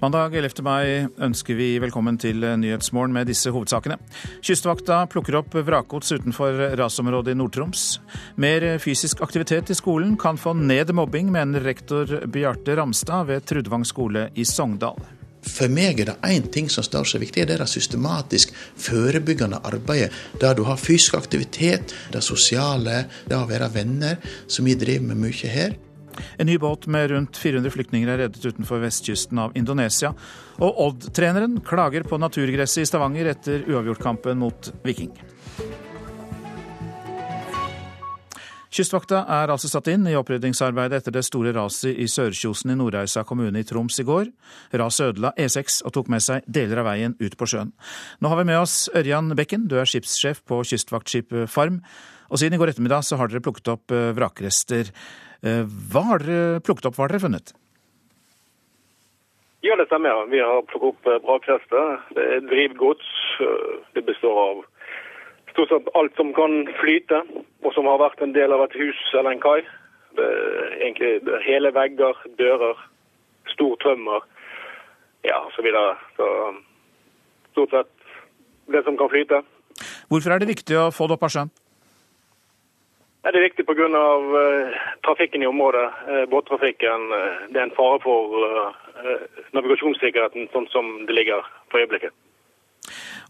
Mandag 11. mai ønsker vi velkommen til Nyhetsmorgen med disse hovedsakene. Kystvakta plukker opp vrakgods utenfor rasområdet i Nord-Troms. Mer fysisk aktivitet i skolen kan få ned mobbing, mener rektor Bjarte Ramstad ved Trudvang skole i Sogndal. For meg er det én ting som står så viktig, det er det systematisk forebyggende arbeidet. Der du har fysisk aktivitet, det sosiale, det å være venner, som vi driver med mye her. En ny båt med rundt 400 flyktninger er reddet utenfor vestkysten av Indonesia. Og Odd-treneren klager på naturgresset i Stavanger etter uavgjortkampen mot Viking. Kystvakta er altså satt inn i oppryddingsarbeidet etter det store raset i Sørkjosen i Nordreisa kommune i Troms i går. Raset ødela E6 og tok med seg deler av veien ut på sjøen. Nå har vi med oss Ørjan Bekken, du er skipssjef på kystvaktskipet Farm. Og siden i går ettermiddag så har dere plukket opp eh, vrakrester. Eh, hva har dere plukket opp, hva har dere funnet? Ja, det stemmer. Vi har plukket opp eh, vrakrester. Det er drivgods. Eh, det består av stort sett alt som kan flyte, og som har vært en del av et hus eller en kai. Egentlig hele vegger, dører, stor tømmer, ja, osv. Så, videre. så stort sett det som kan flyte. Hvorfor er det viktig å få det opp av sjøen? Det er viktig pga. Uh, trafikken i området. Uh, båttrafikken. Uh, det er en fare for uh, navigasjonssikkerheten sånn som det ligger på øyeblikket.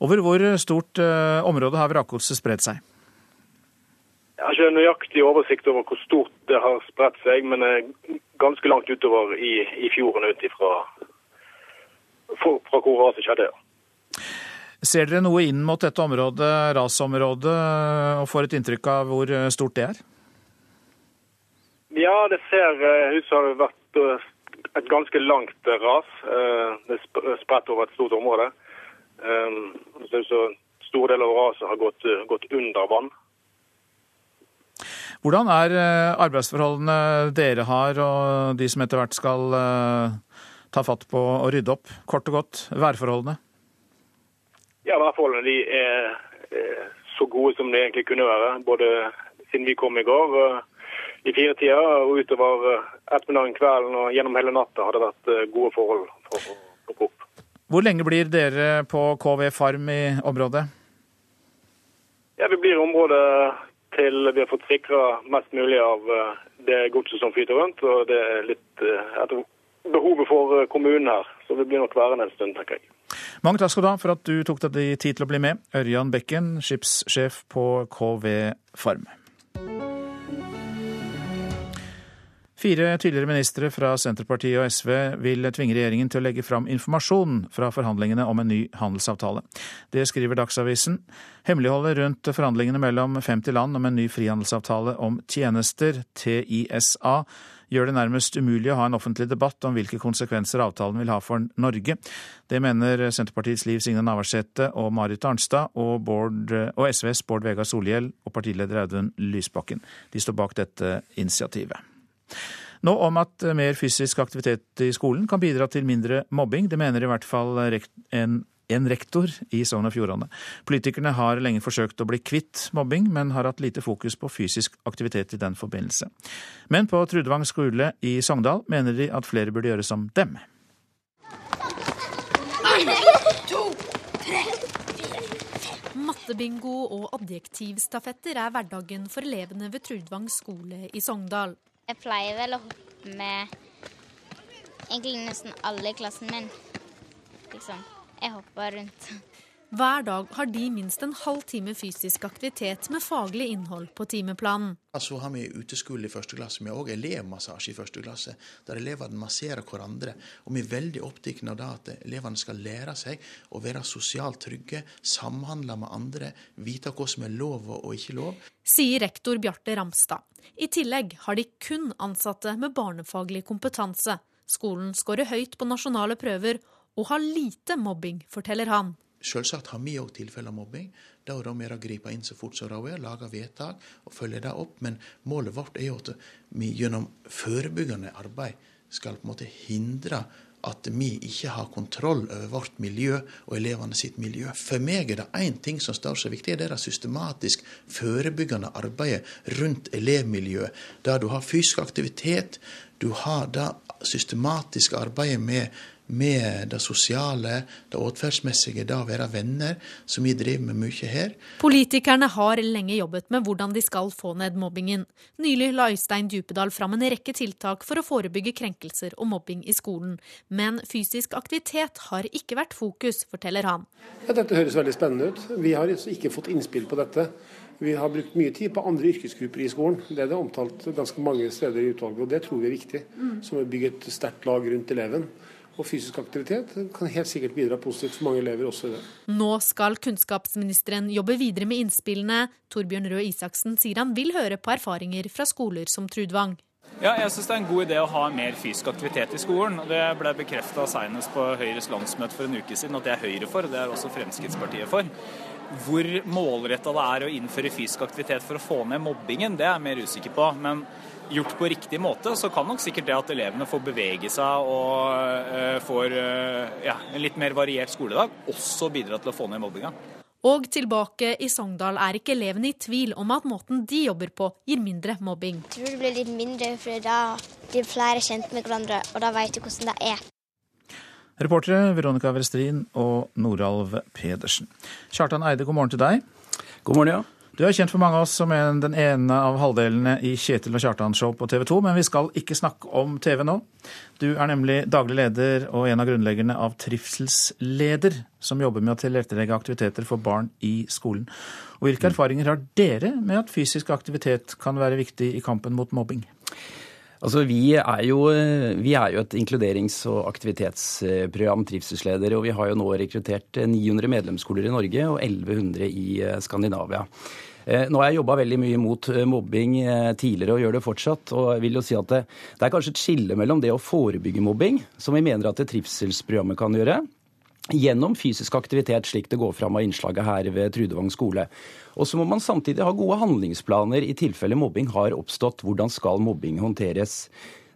Over hvor stort område har vrakgodset spredt seg? Jeg har ikke nøyaktig oversikt over hvor stort det har spredt seg, men ganske langt utover i, i fjorden ut ifra fra hvor raset skjedde. Ser dere noe inn mot dette området, rasområdet, og får et inntrykk av hvor stort det er? Ja, det ser eh, ut som det har vært eh, et ganske langt eh, ras. Det er spredt over et stort område. Stor del av raset har gått, gått under vann. Hvordan er arbeidsforholdene dere har, og de som etter hvert skal ta fatt på å rydde opp? Kort og godt, værforholdene? Ja, værforholdene de er, er så gode som de egentlig kunne være. Både siden vi kom i går i firetida og utover ettermiddagen, kvelden og gjennom hele natta har det vært eh, gode forhold for plukke opp. Hvor lenge blir dere på KV Farm i området? Ja, Vi blir i området til vi har fått sikra mest mulig av eh, det godset som flyter rundt. Og det er litt eh, etter behovet for kommunen her. Så vi blir nok værende en stund, tenker jeg. Mange takk skal du ha for at du tok deg tid til å bli med. Ørjan Bekken, skipssjef på KV Farm. Fire tidligere ministre fra Senterpartiet og SV vil tvinge regjeringen til å legge fram informasjon fra forhandlingene om en ny handelsavtale. Det skriver Dagsavisen. Hemmeligholdet rundt forhandlingene mellom 50 land om en ny frihandelsavtale om tjenester, TISA, gjør det nærmest umulig å ha en offentlig debatt om hvilke konsekvenser avtalen vil ha for Norge. Det mener Senterpartiets Liv Signe Navarsete og Marit Arnstad og, Bård, og SVs Bård Vegar Solhjell og partileder Audun Lysbakken. De står bak dette initiativet. Nå om at mer fysisk aktivitet i skolen kan bidra til mindre mobbing. Det mener i hvert fall en en rektor i Sogn og Fjordane. Politikerne har lenge forsøkt å bli kvitt mobbing, men har hatt lite fokus på fysisk aktivitet i den forbindelse. Men på Trudvang skole i Sogndal mener de at flere burde gjøre som dem. Mattebingo og adjektivstafetter er hverdagen for elevene ved Trudvang skole i Sogndal. Jeg pleier vel å hoppe med egentlig nesten alle i klassen min. Liksom. Jeg hoppa rundt. Hver dag har de minst en halv time fysisk aktivitet med faglig innhold på timeplanen. Så har vi uteskole i første klasse. Vi har òg elevmassasje i første klasse, der elevene masserer hverandre. Og vi er veldig opptatt av det at elevene skal lære seg å være sosialt trygge, samhandle med andre, vite hva som er lov og ikke lov. Sier rektor Bjarte Ramstad. I tillegg har de kun ansatte med barnefaglig kompetanse. Skolen skårer høyt på nasjonale prøver og har lite mobbing, forteller han. Selvsagt har vi òg tilfeller av mobbing. Da er det mer å gripe inn så fort som råd er, lage vedtak og følge det opp. Men målet vårt er jo at vi gjennom forebyggende arbeid skal på en måte hindre at vi ikke har kontroll over vårt miljø og elevene sitt miljø. For meg er det én ting som står så viktig, det er det systematisk forebyggende arbeidet rundt elevmiljøet. Der du har fysisk aktivitet, du har det systematiske arbeidet med med det sosiale, det atferdsmessige, det å være venner, som vi driver med mye her. Politikerne har lenge jobbet med hvordan de skal få ned mobbingen. Nylig la Øystein Djupedal fram en rekke tiltak for å forebygge krenkelser og mobbing i skolen. Men fysisk aktivitet har ikke vært fokus, forteller han. Ja, dette høres veldig spennende ut. Vi har ikke fått innspill på dette. Vi har brukt mye tid på andre yrkesgrupper i skolen. Det er det omtalt ganske mange steder i utvalget, og det tror vi er viktig. Som å bygge et sterkt lag rundt eleven. Og fysisk aktivitet kan helt sikkert bidra positivt for mange elever også i det. Nå skal kunnskapsministeren jobbe videre med innspillene. Torbjørn Røe Isaksen sier han vil høre på erfaringer fra skoler som Trudvang. Ja, jeg syns det er en god idé å ha mer fysisk aktivitet i skolen. Det ble bekrefta senest på Høyres landsmøte for en uke siden at det er Høyre for, og det er også Fremskrittspartiet for. Hvor målretta det er å innføre fysisk aktivitet for å få ned mobbingen, det er jeg mer usikker på. Men gjort på riktig måte, så kan nok sikkert det at elevene får bevege seg og uh, får uh, ja, en litt mer variert skoledag, også bidra til å få ned mobbinga. Og tilbake i Sogndal er ikke elevene i tvil om at måten de jobber på, gir mindre mobbing. Jeg tror det blir litt mindre, for da blir flere kjent med hverandre, og da vet du hvordan det er. Reportere Veronica Westrin og Noralv Pedersen. Kjartan Eide, god morgen til deg. God morgen, ja. Du er kjent for mange av oss som en, den ene av halvdelene i Kjetil og Kjartan-show på TV 2, men vi skal ikke snakke om TV nå. Du er nemlig daglig leder og en av grunnleggerne av Trivselsleder, som jobber med å tilrettelegge aktiviteter for barn i skolen. Og Hvilke erfaringer har dere med at fysisk aktivitet kan være viktig i kampen mot mobbing? Altså, vi, er jo, vi er jo et inkluderings- og aktivitetsprogram, Trivselsledere, og vi har jo nå rekruttert 900 medlemsskoler i Norge og 1100 i eh, Skandinavia. Eh, nå har jeg jobba veldig mye mot eh, mobbing tidligere og gjør det fortsatt. Og jeg vil jo si at det, det er kanskje et skille mellom det å forebygge mobbing, som vi mener at det trivselsprogrammet kan gjøre, gjennom fysisk aktivitet, slik det går fram av innslaget her ved Trudevang skole. Og så må man samtidig ha gode handlingsplaner i tilfelle mobbing har oppstått. Hvordan skal mobbing håndteres?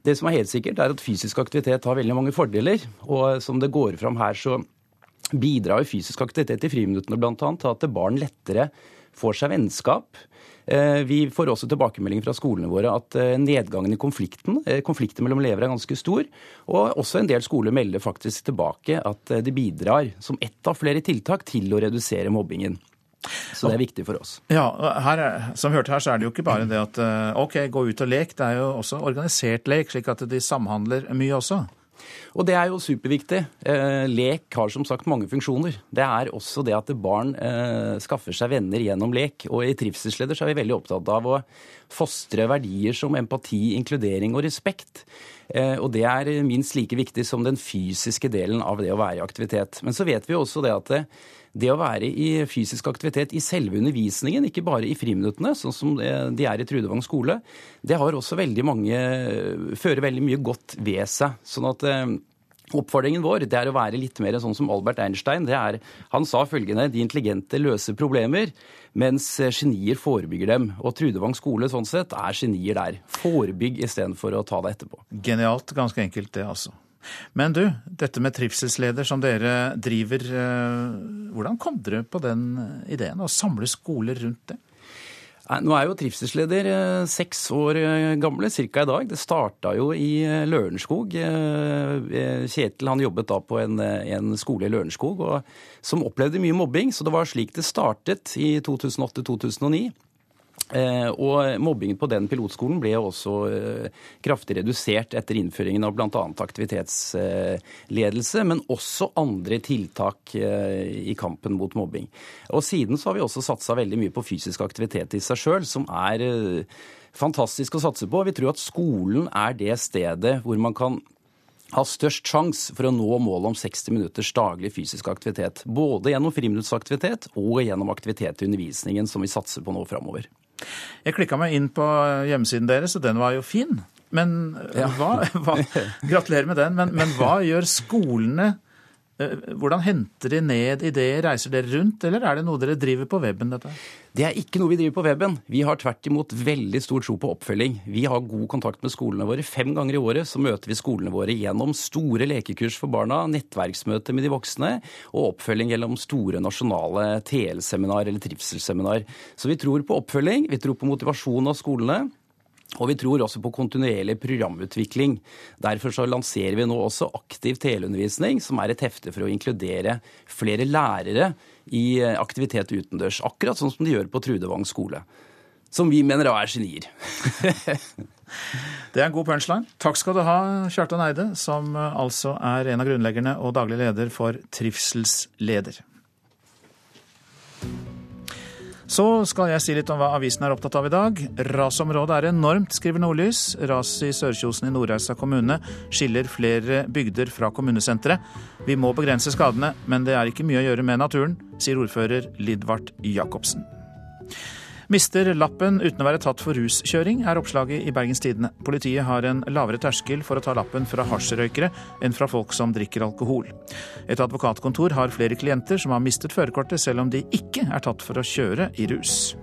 Det som er helt sikkert, er at fysisk aktivitet har veldig mange fordeler. Og som det går fram her, så bidrar fysisk aktivitet i friminuttene bl.a. til at barn lettere får seg vennskap. Eh, vi får også tilbakemelding fra skolene våre at eh, nedgangen i konflikten, konflikten mellom elever er ganske stor. Og også en del skoler melder faktisk tilbake at de bidrar som ett av flere tiltak til å redusere mobbingen. Så det er viktig for oss. Ja, her, Som vi hørte her, så er det jo ikke bare det at OK, gå ut og lek. Det er jo også organisert lek, slik at de samhandler mye også. Og det er jo superviktig. Eh, lek har som sagt mange funksjoner. Det er også det at barn eh, skaffer seg venner gjennom lek. Og i Trivselsleder så er vi veldig opptatt av å fostre verdier som empati, inkludering og respekt. Eh, og det er minst like viktig som den fysiske delen av det å være i aktivitet. Men så vet vi jo også det at det, å være i fysisk aktivitet i selve undervisningen, ikke bare i friminuttene, sånn som de er i Trudevang skole, det har også veldig mange Fører veldig mye godt ved seg. Sånn at eh, Oppfordringen vår det er å være litt mer sånn som Albert Einstein. Det er, han sa følgende de intelligente løser problemer, mens genier forebygger dem. Og Trudevang skole sånn sett er genier der. Forebygg istedenfor å ta det etterpå. Genialt. Ganske enkelt, det altså. Men du, dette med trivselsleder som dere driver, eh, hvordan kom dere på den ideen? Å samle skoler rundt det? Nå er jo trivselsleder eh, seks år eh, gamle, ca. i dag. Det starta jo i Lørenskog. Kjetil han jobbet da på en, en skole i Lørenskog som opplevde mye mobbing. Så det var slik det startet i 2008-2009. Eh, og mobbingen på den pilotskolen ble også eh, kraftig redusert etter innføringen av bl.a. aktivitetsledelse, men også andre tiltak eh, i kampen mot mobbing. Og siden så har vi også satsa veldig mye på fysisk aktivitet i seg sjøl, som er fantastisk å satse på. Vi tror at skolen er det stedet hvor man kan ha størst sjanse for å nå målet om 60 minutters daglig fysisk aktivitet. Både gjennom friminutsaktivitet og gjennom aktivitet i undervisningen, som vi satser på nå framover. Jeg klikka meg inn på hjemmesiden deres, og den var jo fin. Men ja. hva, hva, Gratulerer med den. Men, men hva gjør skolene? Eh, hvordan henter de ned ideer? Reiser dere rundt, eller er det noe dere driver på weben? dette? Det er ikke noe vi driver på weben. Vi har tvert imot veldig stor tro på oppfølging. Vi har god kontakt med skolene våre. Fem ganger i året så møter vi skolene våre gjennom store lekekurs for barna, nettverksmøte med de voksne og oppfølging gjennom store nasjonale TL-seminar eller trivselsseminar. Så vi tror på oppfølging, vi tror på motivasjon av skolene. Og vi tror også på kontinuerlig programutvikling. Derfor så lanserer vi nå også Aktiv teleundervisning, som er et hefte for å inkludere flere lærere i eh, aktivitet utendørs. Akkurat sånn som de gjør på Trudevang skole. Som vi mener er genier. det er en god punchline. Takk skal du ha, Kjartan Eide, som eh, altså er en av grunnleggerne og daglig leder for Trivselsleder. Så skal jeg si litt om hva avisen er opptatt av i dag. Rasområdet er enormt, skriver Nordlys. Raset i Sørkjosen i Nordreisa kommune skiller flere bygder fra kommunesenteret. Vi må begrense skadene, men det er ikke mye å gjøre med naturen, sier ordfører Lidvard Jacobsen. Mister lappen uten å være tatt for ruskjøring, er oppslaget i Bergens Tidende. Politiet har en lavere terskel for å ta lappen fra hasjrøykere enn fra folk som drikker alkohol. Et advokatkontor har flere klienter som har mistet førerkortet selv om de ikke er tatt for å kjøre i rus.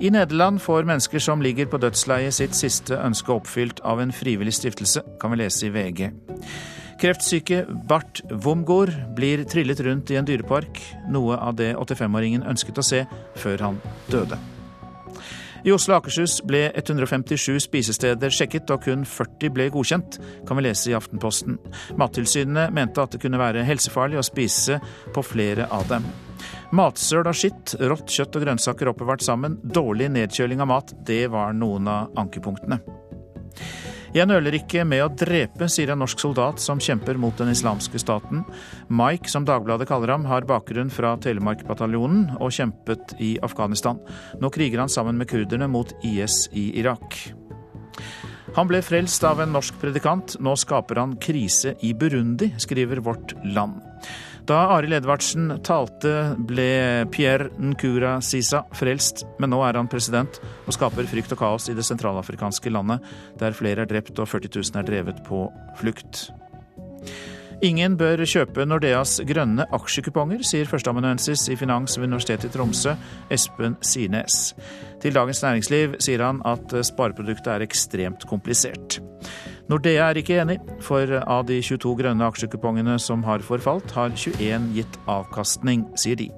I Nederland får mennesker som ligger på dødsleiet sitt siste ønske oppfylt av en frivillig stiftelse, kan vi lese i VG. Kreftsyke Bart Womgård blir trillet rundt i en dyrepark, noe av det 85-åringen ønsket å se før han døde. I Oslo og Akershus ble 157 spisesteder sjekket, og kun 40 ble godkjent, kan vi lese i Aftenposten. Mattilsynet mente at det kunne være helsefarlig å spise på flere av dem. Matsøl og skitt, rått kjøtt og grønnsaker oppbevart sammen, dårlig nedkjøling av mat, det var noen av ankepunktene. Jeg nøler ikke med å drepe, sier en norsk soldat som kjemper mot den islamske staten. Mike, som Dagbladet kaller ham, har bakgrunn fra Telemark-bataljonen og kjempet i Afghanistan. Nå kriger han sammen med kurderne mot IS i Irak. Han ble frelst av en norsk predikant. Nå skaper han krise i Burundi, skriver Vårt Land. Da Arild Edvardsen talte, ble Pierre Nkura Sisa frelst, men nå er han president og skaper frykt og kaos i det sentralafrikanske landet, der flere er drept og 40 000 er drevet på flukt. Ingen bør kjøpe Nordeas grønne aksjekuponger, sier førsteamanuensis i finans ved Universitetet i Tromsø, Espen Sirnes. Til Dagens Næringsliv sier han at spareproduktet er ekstremt komplisert. Nordea er ikke enig, for av de 22 grønne aksjekupongene som har forfalt, har 21 gitt avkastning, sier de.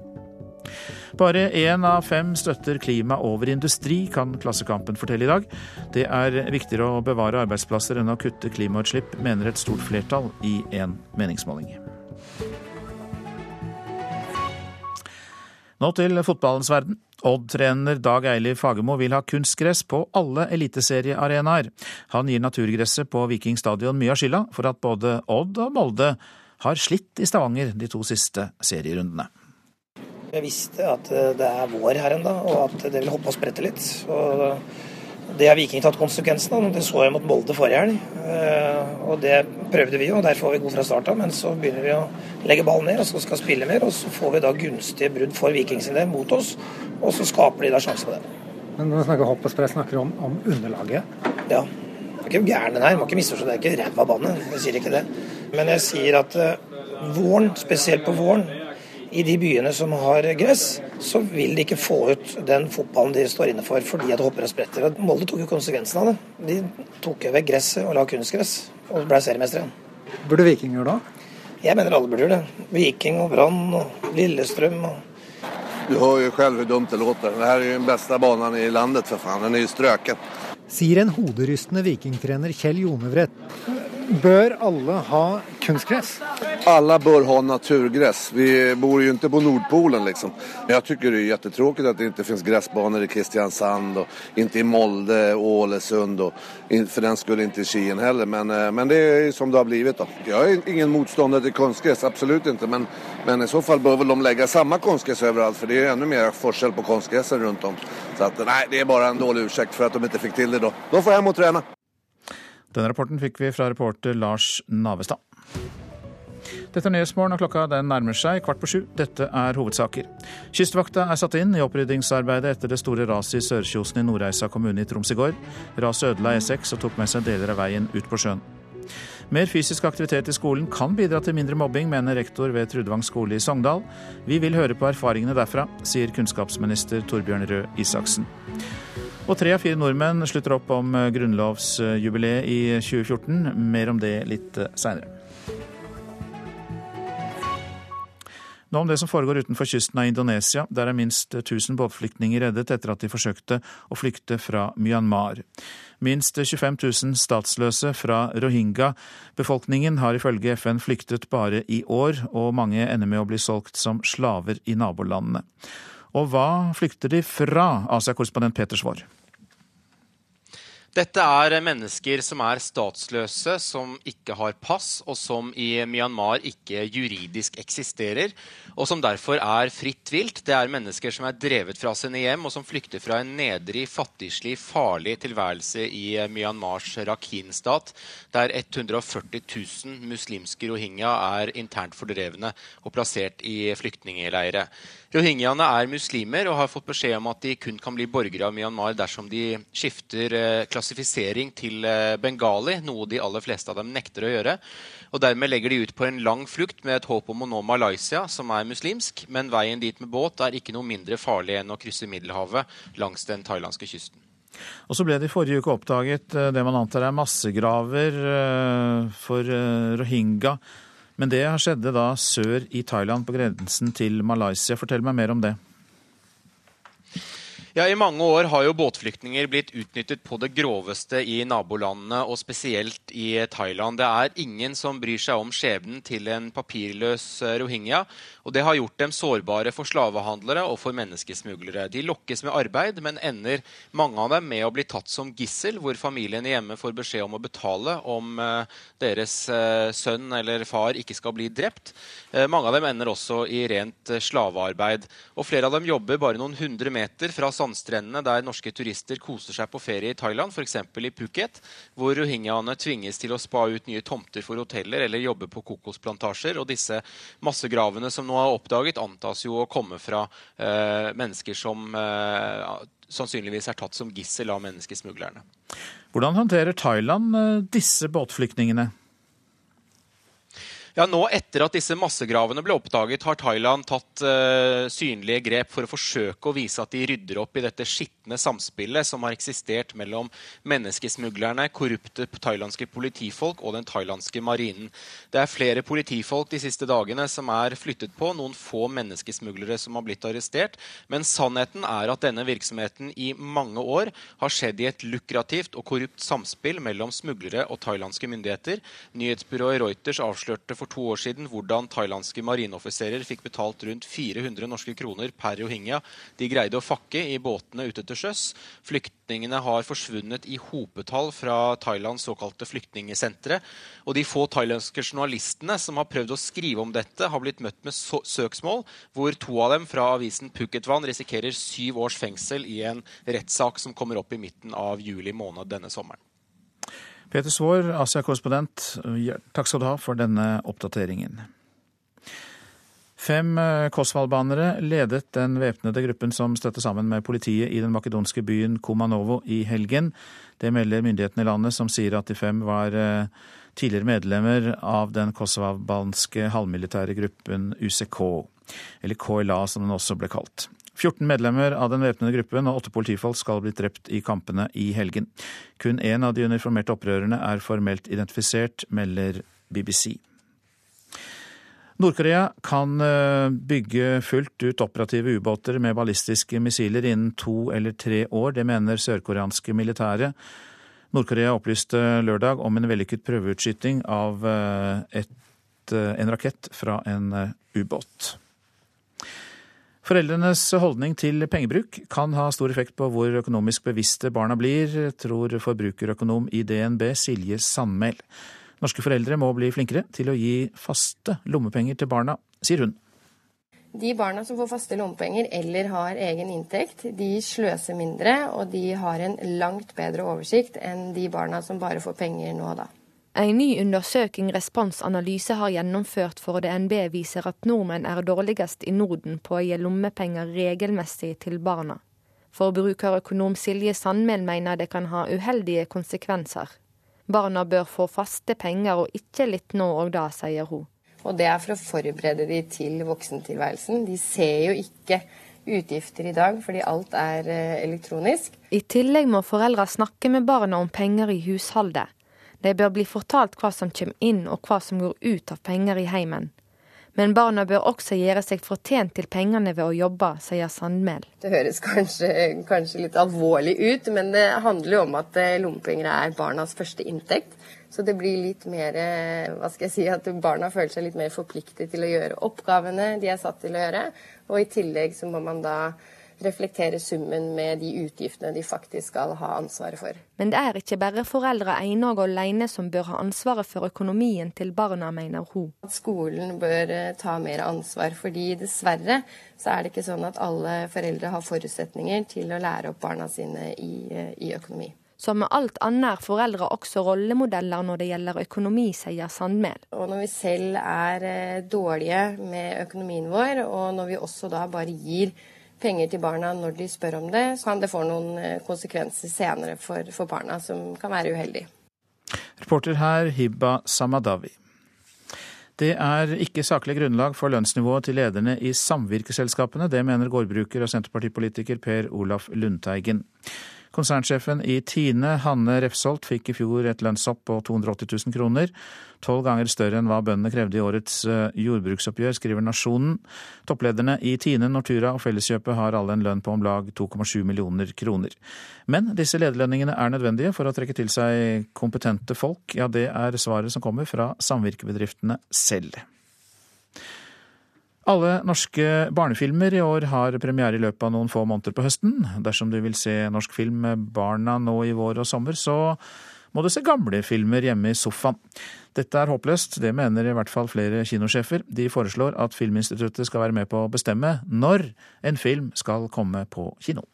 Bare én av fem støtter klima over industri, kan Klassekampen fortelle i dag. Det er viktigere å bevare arbeidsplasser enn å kutte klimautslipp, mener et stort flertall i en meningsmåling. Nå til fotballens verden. Odd-trener Dag Eiliv Fagermo vil ha kunstgress på alle eliteseriearenaer. Han gir naturgresset på Viking stadion mye av skylda for at både Odd og Molde har slitt i Stavanger de to siste serierundene. Jeg visste at det er vår her ennå, og at det vil hoppe og sprette litt. Og det har Viking tatt konsekvensen av. Det så jeg mot Molde forrige helg. Eh, og det prøvde vi jo, og derfor var vi gode fra start av. Men så begynner vi å legge ballen ned og så skal spille mer. Og så får vi da gunstige brudd for Viking sin del mot oss, og så skaper de da sjanse på det. Men når vi snakker hopp og sprett, snakker du om, om underlaget? Ja. Det er ikke gæren den her, må ikke misforstå. Det er ikke ræva bane, jeg sier ikke det. Men jeg sier at uh, våren, spesielt på våren, i de byene som har gress, så vil de ikke få ut den fotballen de står inne for fordi at hopper og spretter. Og Molde tok jo konsekvensen av det. De tok jo vekk gresset og la kunstgress, og ble seriemestere igjen. Burde Viking gjøre det? Jeg mener alle burde gjøre det. Viking og Brann og Lillestrøm. og Du hører jo selv hvor dumt det låter. Dette er jo den beste banen i landet, for faen. Den er jo strøket. Sier en hoderystende vikingtrener Kjell Jonevret. Bør alle ha kunstgress? Alle bør ha naturgress. Vi bor jo ikke på Nordpolen, liksom. Men jeg syns det er kjempetråkig at det ikke finnes gressbaner i Kristiansand, og ikke i Molde, Ålesund, og for den skulle ikke i Skien heller. Men, eh, men, det er som det har blitt. Jeg er ingen motstander til kunstgress, absolutt ikke. Men, men, i så fall bør vel de legge samme kunstgress overalt, for det er enda mer forskjell på kunstgresset rundt om. Så at, nei, det er bare en dårlig unnskyldning for at de ikke fikk til det da. Da får jeg hjem og trene. Denne rapporten fikk vi fra reporter Lars Navestad. Dette er Nyhetsmorgen, og klokka den nærmer seg kvart på sju. Dette er hovedsaker. Kystvakta er satt inn i oppryddingsarbeidet etter det store raset i Sørkjosen i Nordreisa kommune i Troms i går. Raset ødela E6 og tok med seg deler av veien ut på sjøen. Mer fysisk aktivitet i skolen kan bidra til mindre mobbing, mener rektor ved Trudvang skole i Sogndal. Vi vil høre på erfaringene derfra, sier kunnskapsminister Torbjørn Røe Isaksen. Og tre av fire nordmenn slutter opp om grunnlovsjubileet i 2014. Mer om det litt seinere. Nå om det som foregår utenfor kysten av Indonesia. Der er minst 1000 båtflyktninger reddet etter at de forsøkte å flykte fra Myanmar. Minst 25 000 statsløse fra rohingya-befolkningen har ifølge FN flyktet bare i år, og mange ender med å bli solgt som slaver i nabolandene. Og hva flykter de fra, Asia-korrespondent Peter Svaar? Dette er mennesker som er statsløse, som ikke har pass, og som i Myanmar ikke juridisk eksisterer, og som derfor er fritt vilt. Det er mennesker som er drevet fra sine hjem, og som flykter fra en nedrig, fattigslig, farlig tilværelse i Myanmars Rakhine-stat, der 140 000 muslimske rohingya er internt fordrevne og plassert i flyktningleire. Rohingyaene er muslimer og har fått beskjed om at de kun kan bli borgere av Myanmar dersom de skifter eh, klassifisering til eh, bengali, noe de aller fleste av dem nekter å gjøre. Og Dermed legger de ut på en lang flukt med et håp om å nå Malaysia, som er muslimsk. Men veien dit med båt er ikke noe mindre farlig enn å krysse Middelhavet langs den thailandske kysten. Og så ble det i forrige uke oppdaget eh, det man antar er massegraver for rohingya men det skjedde da sør i Thailand, på grensen til Malaysia. Fortell meg mer om det. Ja, I mange år har jo båtflyktninger blitt utnyttet på det groveste i nabolandene, og spesielt i Thailand. Det er ingen som bryr seg om skjebnen til en papirløs eh, rohingya. Og det har gjort dem sårbare for slavehandlere og for menneskesmuglere. De lokkes med arbeid, men ender mange av dem med å bli tatt som gissel, hvor familiene hjemme får beskjed om å betale om eh, deres eh, sønn eller far ikke skal bli drept. Mange av dem ender også i rent slavearbeid. Og flere av dem jobber bare noen hundre meter fra sandstrendene der norske turister koser seg på ferie i Thailand, f.eks. i Phuket, hvor rohingyaene tvinges til å spa ut nye tomter for hoteller eller jobbe på kokosplantasjer. Og disse massegravene som nå er oppdaget, antas jo å komme fra eh, mennesker som eh, sannsynligvis er tatt som gissel av menneskesmuglerne. Hvordan håndterer Thailand eh, disse båtflyktningene? Ja, nå Etter at disse massegravene ble oppdaget, har Thailand tatt uh, synlige grep for å forsøke å vise at de rydder opp i dette skitne samspillet som har eksistert mellom menneskesmuglerne, korrupte thailandske politifolk og den thailandske marinen. Det er flere politifolk de siste dagene som er flyttet på, noen få menneskesmuglere som har blitt arrestert. Men sannheten er at denne virksomheten i mange år har skjedd i et lukrativt og korrupt samspill mellom smuglere og thailandske myndigheter. Nyhetsbyrået Reuters avslørte for to år siden hvordan thailandske marineoffiserer fikk betalt rundt 400 norske kroner per rohingya de greide å fakke i båtene ute til sjøs. Flyktningene har forsvunnet i hopetall fra Thailands såkalte flyktningsentre. Og de få thailandske journalistene som har prøvd å skrive om dette, har blitt møtt med søksmål, hvor to av dem fra avisen Puketvan risikerer syv års fengsel i en rettssak som kommer opp i midten av juli måned denne sommeren. Peter Svaar, Asia-korrespondent, takk skal du ha for denne oppdateringen. Fem kosvalbanere kosovo-albanere ledet den væpnede gruppen som støtte sammen med politiet i den makedonske byen Komanovo i helgen. Det melder myndighetene i landet, som sier at de fem var eh, tidligere medlemmer av den kosovo-albanske halvmilitære gruppen UCK, eller KLA som den også ble kalt. 14 medlemmer av den væpnede gruppen og åtte politifolk skal bli drept i kampene i helgen. Kun én av de uniformerte opprørerne er formelt identifisert, melder BBC. Nord-Korea kan eh, bygge fullt ut operative ubåter med ballistiske missiler innen to eller tre år. Det mener sørkoreanske militære. Nord-Korea opplyste lørdag om en vellykket prøveutskyting av eh, et, eh, en rakett fra en ubåt. Foreldrenes holdning til pengebruk kan ha stor effekt på hvor økonomisk bevisste barna blir, tror forbrukerøkonom i DNB Silje Sandmæl. Norske foreldre må bli flinkere til å gi faste lommepenger til barna, sier hun. De barna som får faste lommepenger eller har egen inntekt, de sløser mindre, og de har en langt bedre oversikt enn de barna som bare får penger nå da. En ny undersøking Respons Analyse har gjennomført for DNB, viser at nordmenn er dårligst i Norden på å gi lommepenger regelmessig til barna. Forbrukerøkonom Silje Sandmæl mener det kan ha uheldige konsekvenser. Barna bør få faste penger og ikke litt nå og da, sier hun. Og det er for å forberede de til voksentilværelsen. De ser jo ikke utgifter i dag fordi alt er eh, elektronisk. I tillegg må foreldre snakke med barna om penger i husholdet. De bør bli fortalt hva som kommer inn og hva som går ut av penger i heimen. Men barna bør også gjøre seg fortjent til pengene ved å jobbe, sier Sandmæl. Det høres kanskje, kanskje, litt alvorlig ut, men det handler jo om at eh, lommepenger er barnas første inntekt. Så det blir litt mer eh, hva skal jeg si, at barna føler seg litt mer forpliktet til å gjøre oppgavene de er satt til å gjøre. Og i tillegg så må man da reflektere summen med de utgiftene de faktisk skal ha ansvaret for. Men det er ikke bare foreldre ene og alene som bør ha ansvaret for økonomien til barna, mener hun. At Skolen bør eh, ta mer ansvar, fordi dessverre så er det ikke sånn at alle foreldre har forutsetninger til å lære opp barna sine i, eh, i økonomi. Som med alt annet er foreldre også rollemodeller når det gjelder økonomi, sier Sandmæl. Og når vi selv er eh, dårlige med økonomien vår, og når vi også da bare gir penger til barna når de spør om det, så det få noen eh, konsekvenser senere for, for barna som kan være uheldig. Reporter her Hibba Samadawi. Det er ikke saklig grunnlag for lønnsnivået til lederne i samvirkeselskapene. Det mener gårdbruker og senterpartipolitiker Per Olaf Lundteigen. Konsernsjefen i Tine, Hanne Refsholt, fikk i fjor et lønnshopp på 280 000 kroner. Tolv ganger større enn hva bøndene krevde i årets eh, jordbruksoppgjør, skriver Nasjonen. Topplederne i Tine, Nortura og Felleskjøpet har alle en lønn på om lag 2,7 millioner kroner. Men disse lederlønningene er nødvendige for å trekke til seg kompetente folk. Ja, det er svaret som kommer fra samvirkebedriftene selv. Alle norske barnefilmer i år har premiere i løpet av noen få måneder på høsten. Dersom du vil se norsk film med barna nå i vår og sommer, så må du se gamle filmer hjemme i sofaen. Dette er håpløst, det mener i hvert fall flere kinosjefer. De foreslår at Filminstituttet skal være med på å bestemme når en film skal komme på kino.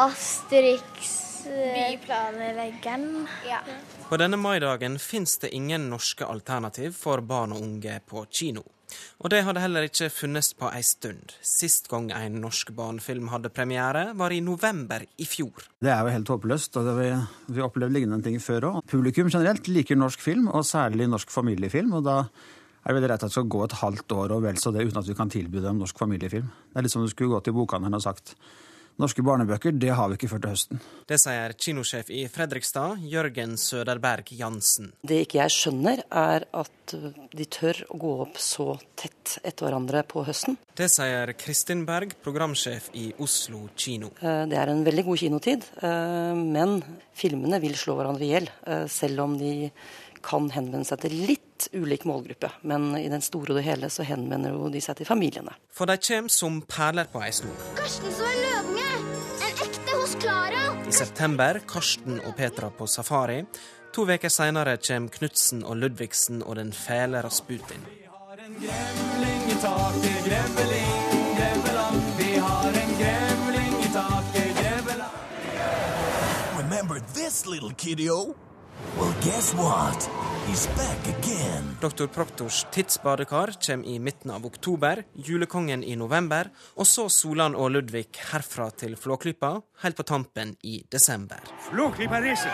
Asterix Byplanleggeren. Ja. På denne maidagen fins det ingen norske alternativ for barn og unge på kino. Og det hadde heller ikke funnes på ei stund. Sist gang en norsk barnefilm hadde premiere, var i november i fjor. Det er jo helt håpløst. og Vi har opplevd lignende ting før òg. Publikum generelt liker norsk film, og særlig norsk familiefilm. og da er det veldig rett at det skal gå et halvt år og vel så det uten at vi kan tilby dem norsk familiefilm. Det er litt som du skulle gå til bokhandelen og sagt Norske barnebøker det har vi ikke før til høsten. Det sier kinosjef i Fredrikstad, Jørgen Søderberg Jansen. Det ikke jeg skjønner, er at de tør å gå opp så tett etter hverandre på høsten. Det sier Kristin Berg, programsjef i Oslo kino. Eh, det er en veldig god kinotid, eh, men filmene vil slå hverandre i hjel. Eh, selv om de kan henvende seg til litt ulik målgruppe, men i den store og det hele så henvender jo de seg til familiene. For de kommer som perler på ei snor. Karsten så en I september Karsten og Petra på safari. To uker seinere kommer Knutsen og Ludvigsen og den fæle Rasputin. Vi har en gremling i taket, grevling, greveland. Vi har en gremling i taket, greveland. Remember this little kiddo? Well, guess what? He's back again. Dr. Proktors tidsbadekar kommer i midten av oktober, Julekongen i november, og så Solan og Ludvig herfra til Flåklypa, helt på tampen i desember. Flåklypa reiser!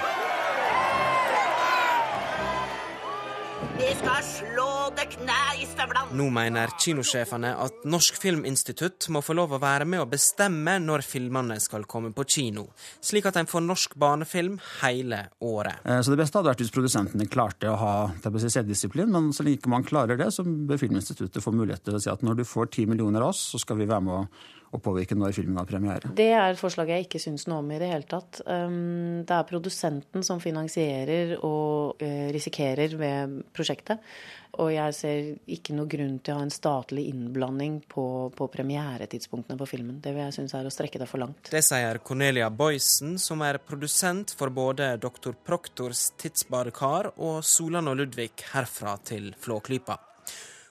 Vi skal slå det knæ i støvlene. Nå mener kinosjefene at Norsk Filminstitutt må få lov å være med å bestemme når filmene skal komme på kino, slik at en får norsk barnefilm hele året. Eh, så Det beste hadde vært hvis produsentene klarte å ha si, selvdisiplin, men så lenge man klarer det, så bør Filminstituttet få mulighet til å si at når du får ti millioner av oss, så skal vi være med å og påvirke når filmen har premiere. Det er et forslag jeg ikke syns noe om i det hele tatt. Um, det er produsenten som finansierer og eh, risikerer ved prosjektet. Og jeg ser ikke noe grunn til å ha en statlig innblanding på, på premieretidspunktene på filmen. Det vil jeg synes er å strekke det for langt. Det sier Cornelia Boysen, som er produsent for både Dr. Proktors Tidsbadekar og Solan og Ludvig herfra til Flåklypa.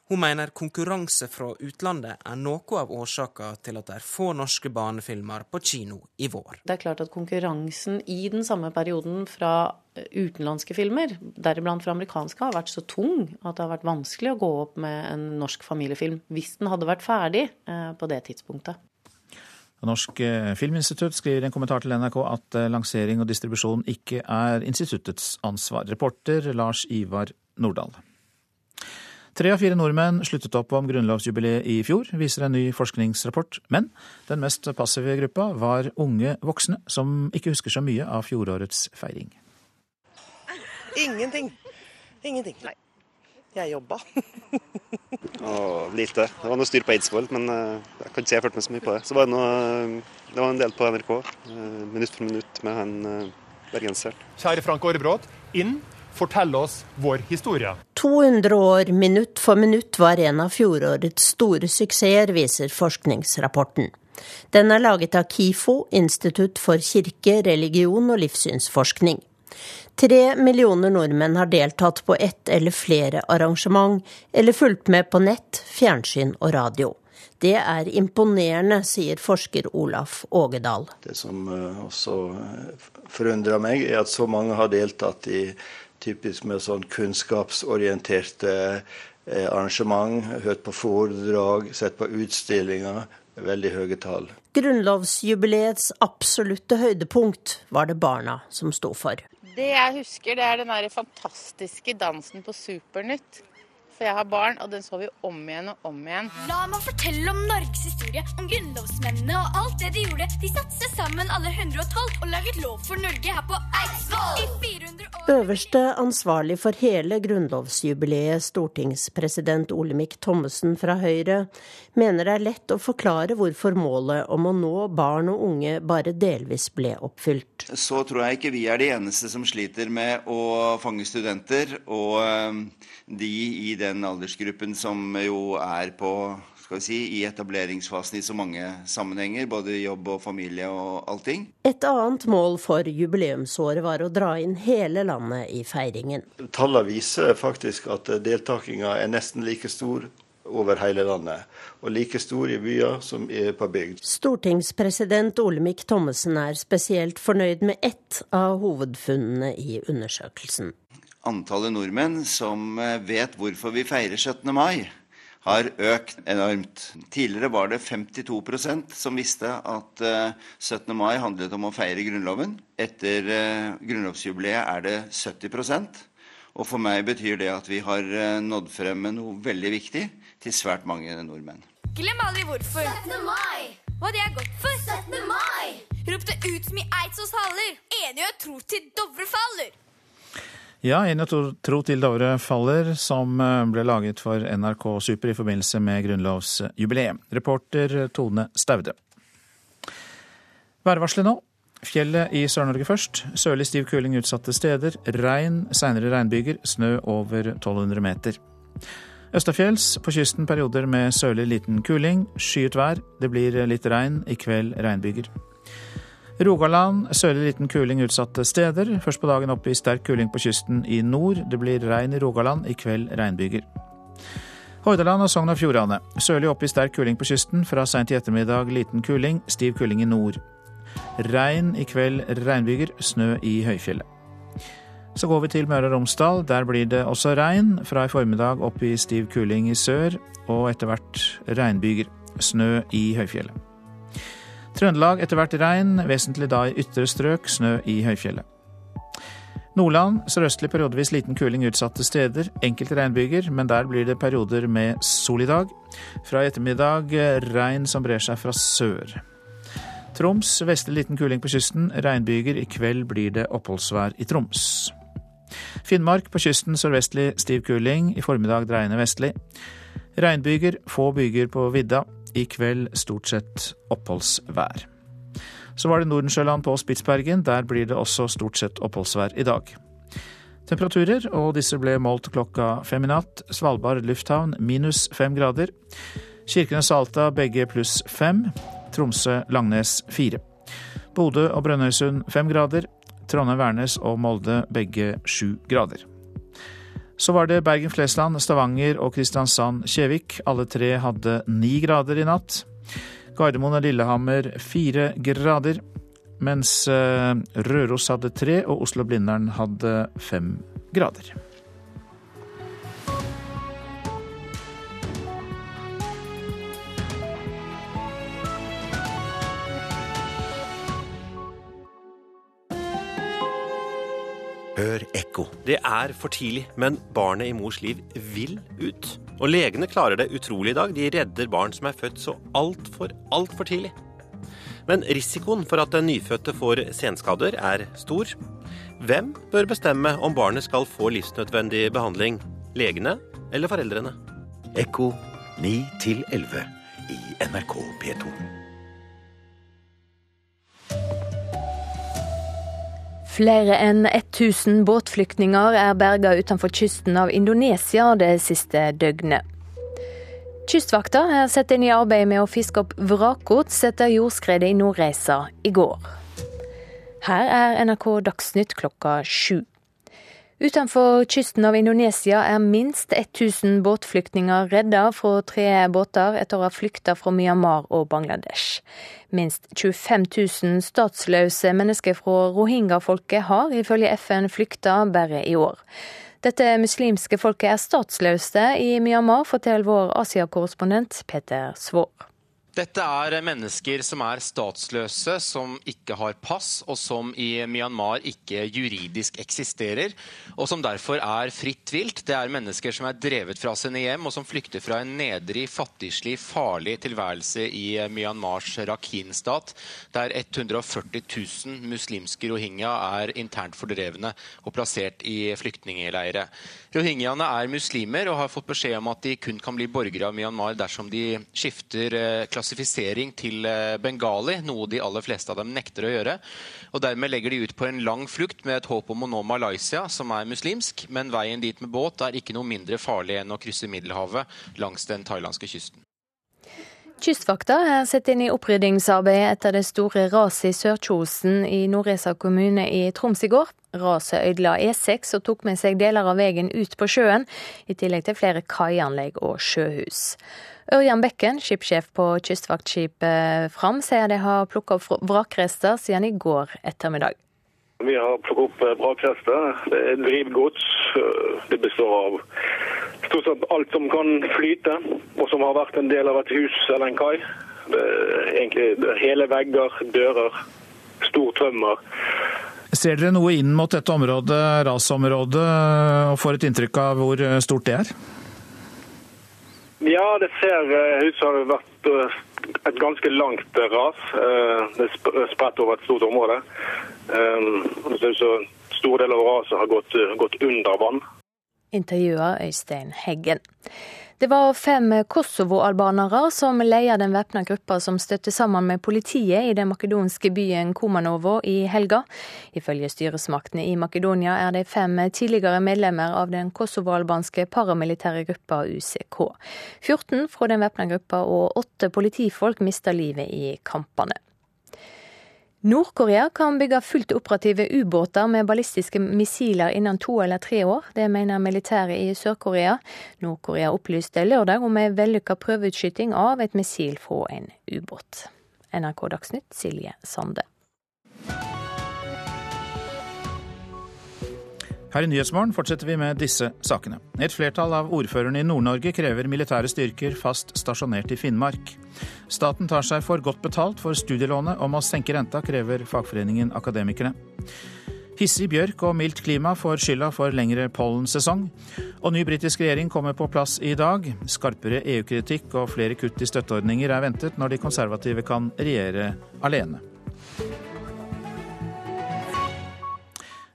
Hun mener konkurranse fra utlandet er noe av årsaka til at det er få norske barnefilmer på kino i vår. Det er klart at konkurransen i den samme perioden fra eh, utenlandske filmer, deriblant fra amerikanske, har vært så tung at det har vært vanskelig å gå opp med en norsk familiefilm hvis den hadde vært ferdig eh, på det tidspunktet. Norsk eh, Filminstitutt skriver i en kommentar til NRK at lansering og distribusjon ikke er instituttets ansvar. Reporter Lars Ivar Nordahl. Tre av fire nordmenn sluttet opp om grunnlovsjubileet i fjor, viser en ny forskningsrapport. Men den mest passive gruppa var unge voksne, som ikke husker så mye av fjorårets feiring. Ingenting. Ingenting. Nei. Jeg jobba. og lite. Det var noe styr på Eidsvoll, men eh, jeg kan ikke si jeg fulgte med så mye på det. Så var det, noe, det var en del på NRK, eh, minutt for minutt, med han eh, bergenseren. Kjære Frank Aarebrot, inn. Fortell oss vår historie. 200 år minutt for minutt var en av fjorårets store suksesser, viser forskningsrapporten. Den er laget av KIFO, Institutt for kirke, religion og livssynsforskning. Tre millioner nordmenn har deltatt på ett eller flere arrangement, eller fulgt med på nett, fjernsyn og radio. Det er imponerende, sier forsker Olaf Ågedal. Det som eh, også eh, forundrer meg, er at så mange har deltatt i typisk med sånn kunnskapsorienterte eh, arrangement, hørt på foredrag, sett på utstillinger. Veldig høye tall. Grunnlovsjubileets absolutte høydepunkt var det barna som sto for. Det jeg husker, det er den der fantastiske dansen på Supernytt. For jeg har barn, og den så vi om igjen og om igjen. La meg fortelle om Norges historie, om grunnlovsmennene og alt det de gjorde. De satte seg sammen alle 112 og laget lov for Norge her på Eidsvoll i 400 år. Øverste ansvarlig for hele grunnlovsjubileet, stortingspresident Olemic Thommessen fra Høyre, mener det er lett å forklare hvorfor målet om å nå barn og unge bare delvis ble oppfylt. Så tror jeg ikke vi er de eneste som sliter med å fange studenter. og eh, de i den aldersgruppen som jo er på skal vi si, i etableringsfasen i så mange sammenhenger, både jobb og familie og allting. Et annet mål for jubileumsåret var å dra inn hele landet i feiringen. Tallene viser faktisk at deltakinga er nesten like stor over hele landet, og like stor i byer som på bygd. Stortingspresident Olemic Thommessen er spesielt fornøyd med ett av hovedfunnene i undersøkelsen antallet nordmenn som eh, vet hvorfor vi feirer 17. mai, har økt enormt. Tidligere var det 52% som visste at 17. Eh, mai handlet om å feire Grunnloven. Etter eh, grunnlovsjubileet er det 70% og for meg betyr det at vi har nådd frem med noe veldig viktig til svært mange nordmenn. Glem aldri hvorfor. 17. mai! Hva de er godt for. 17. mai! Rop det ut som i Eidsås haller. Enige og tro til Dovre faller. Ja, En og tro til Dovre faller, som eh, ble laget for NRK Super i forbindelse med grunnlovsjubileet. Reporter Tone Staude. Værvarselet nå. Fjellet i Sør-Norge først. Sørlig stiv kuling utsatte steder. Regn, seinere regnbyger. Snø over 1200 meter. Østafjells på kysten perioder med sørlig liten kuling. Skyet vær. Det blir litt regn. I kveld regnbyger. Rogaland sørlig liten kuling utsatte steder. Først på dagen opp i sterk kuling på kysten i nord. Det blir regn i Rogaland, i kveld regnbyger. Hordaland og Sogn og Fjordane. Sørlig opp i sterk kuling på kysten. Fra seint i ettermiddag liten kuling, stiv kuling i nord. Regn i kveld, regnbyger. Snø i høyfjellet. Så går vi til Møre og Romsdal. Der blir det også regn. Fra i formiddag opp i stiv kuling i sør, og etter hvert regnbyger. Snø i høyfjellet. Trøndelag etter hvert regn, vesentlig da i ytre strøk, snø i høyfjellet. Nordland sørøstlig periodevis liten kuling utsatte steder. Enkelte regnbyger, men der blir det perioder med sol i dag. Fra i ettermiddag regn som brer seg fra sør. Troms vestlig liten kuling på kysten. Regnbyger. I kveld blir det oppholdsvær i Troms. Finnmark på kysten sørvestlig stiv kuling. I formiddag dreiende vestlig. Regnbyger. Få byger på vidda. I kveld stort sett oppholdsvær. Så var det Nordensjøland på Spitsbergen. Der blir det også stort sett oppholdsvær i dag. Temperaturer, og disse ble målt klokka fem i natt. Svalbard lufthavn minus fem grader. Kirkenes og Alta begge pluss fem. Tromsø-Langnes fire. Bodø og Brønnøysund fem grader. Trondheim-Værnes og Molde begge sju grader. Så var det Bergen-Flesland, Stavanger og Kristiansand-Kjevik. Alle tre hadde ni grader i natt. Gardermoen og Lillehammer fire grader. Mens eh, Røros hadde tre, og Oslo-Blindern hadde fem grader. Hør ekko. Det er for tidlig, men barnet i mors liv vil ut. Og legene klarer det utrolig i dag. De redder barn som er født så altfor, altfor tidlig. Men risikoen for at den nyfødte får senskader, er stor. Hvem bør bestemme om barnet skal få livsnødvendig behandling? Legene eller foreldrene. Ekko 9 11 i NRK P2. Flere enn 1000 båtflyktninger er berga utenfor kysten av Indonesia det siste døgnet. Kystvakta er satt inn i arbeidet med å fiske opp vrakgods etter jordskredet i Nordreisa i går. Her er NRK Dagsnytt klokka sju. Utenfor kysten av Indonesia er minst 1000 båtflyktninger redda fra tre båter etter å ha flykta fra Myanmar og Bangladesh. Minst 25 000 statsløse mennesker fra rohingya-folket har ifølge FN flykta bare i år. Dette muslimske folket er statsløse i Myanmar, forteller vår Asia-korrespondent Peter Svår. Dette er mennesker som er statsløse, som ikke har pass, og som i Myanmar ikke juridisk eksisterer, og som derfor er fritt vilt. Det er mennesker som er drevet fra sine hjem, og som flykter fra en nedrig, fattigslig, farlig tilværelse i Myanmars Rakhine-stat, der 140 000 muslimske rohingya er internt fordrevne og plassert i flyktningleire. Rohingyaene er muslimer og har fått beskjed om at de kun kan bli borgere av Myanmar dersom de skifter klasse klassifisering til eh, bengali, noe de aller fleste av dem nekter å gjøre. Og Dermed legger de ut på en lang flukt med et håp om å nå Malaysia, som er muslimsk. Men veien dit med båt er ikke noe mindre farlig enn å krysse Middelhavet langs den thailandske kysten. Kystvakta er satt inn i oppryddingsarbeidet etter det store raset i Sør-Kjosen i Nordreisa kommune i Troms i går. Raset ødela E6 og tok med seg deler av veien ut på sjøen, i tillegg til flere kaianlegg og sjøhus. Ørjan Bekken, skipssjef på kystvaktskipet Fram, sier de har plukka opp vrakrester siden i går ettermiddag. Vi har plukket opp vrakrester. Det er drivgods. Det består av stort sett alt som kan flyte, og som har vært en del av et hus eller en kai. Egentlig hele vegger, dører, stor tømmer. Ser dere noe inn mot dette området, rasområdet, og får et inntrykk av hvor stort det er? Ja, det ser ut som det har vært eh, et ganske langt ras. Eh, det er spredt over et stort område. Eh, det ser ut som stor del av raset har gått, gått under vann. Intervjuer Øystein Heggen. Det var fem kosovo-albanere som leder den væpna gruppa som støtter sammen med politiet i den makedonske byen Komanovo i helga. Ifølge styresmaktene i Makedonia er de fem tidligere medlemmer av den kosovo-albanske paramilitære gruppa UCK. 14 fra den væpna gruppa og åtte politifolk mista livet i kampene. Nord-Korea kan bygge fullt operative ubåter med ballistiske missiler innen to eller tre år. Det mener militæret i Sør-Korea. Nord-Korea opplyste lørdag om en vellykka prøveutskyting av et missil fra en ubåt. NRK Dagsnytt, Silje Sande. Her i Nyhetsmorgen fortsetter vi med disse sakene. Et flertall av ordførerne i Nord-Norge krever militære styrker fast stasjonert i Finnmark. Staten tar seg for godt betalt for studielånet om å senke renta, krever fagforeningen Akademikerne. Hissig bjørk og mildt klima får skylda for lengre pollensesong. Og ny britisk regjering kommer på plass i dag. Skarpere EU-kritikk og flere kutt i støtteordninger er ventet når de konservative kan regjere alene.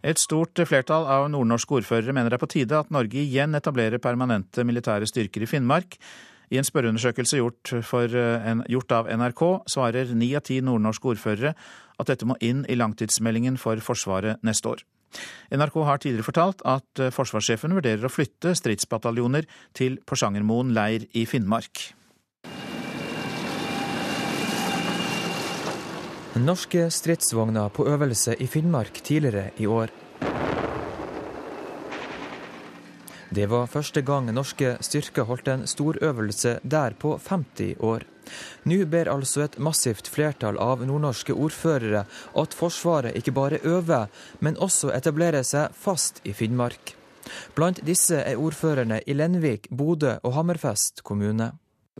Et stort flertall av nordnorske ordførere mener det er på tide at Norge igjen etablerer permanente militære styrker i Finnmark. I en spørreundersøkelse gjort, en, gjort av NRK svarer ni av ti nordnorske ordførere at dette må inn i langtidsmeldingen for Forsvaret neste år. NRK har tidligere fortalt at forsvarssjefen vurderer å flytte stridsbataljoner til Porsangermoen leir i Finnmark. Norske stridsvogner på øvelse i Finnmark tidligere i år. Det var første gang norske styrker holdt en storøvelse der på 50 år. Nå ber altså et massivt flertall av nordnorske ordførere at Forsvaret ikke bare øver, men også etablerer seg fast i Finnmark. Blant disse er ordførerne i Lenvik, Bodø og Hammerfest kommune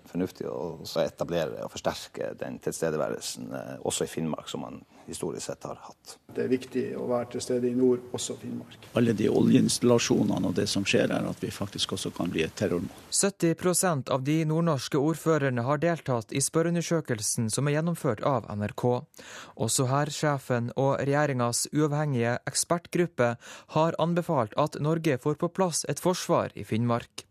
fornuftig å etablere og forsterke den tilstedeværelsen eh, også i Finnmark, som man historisk sett har hatt. Det er viktig å være til stede i nord, også Finnmark. Alle de oljeinstallasjonene og det som skjer her, at vi faktisk også kan bli et terrormål. 70% av de nordnorske ordførerne har deltatt i spørreundersøkelsen som er gjennomført av NRK. Også hærsjefen og regjeringas uavhengige ekspertgruppe har anbefalt at Norge får på plass et forsvar i Finnmark.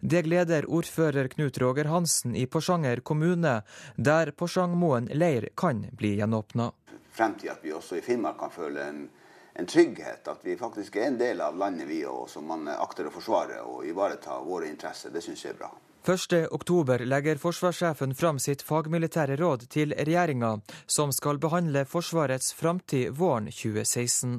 Det gleder ordfører Knut Roger Hansen i Porsanger kommune, der Porsangmoen leir kan bli gjenåpna. Frem til at vi også i Finnmark kan føle en, en trygghet, at vi faktisk er en del av landet vi og som man akter å forsvare og ivareta våre interesser, det syns jeg er bra. 1.10 legger forsvarssjefen fram sitt fagmilitære råd til regjeringa, som skal behandle Forsvarets framtid våren 2016.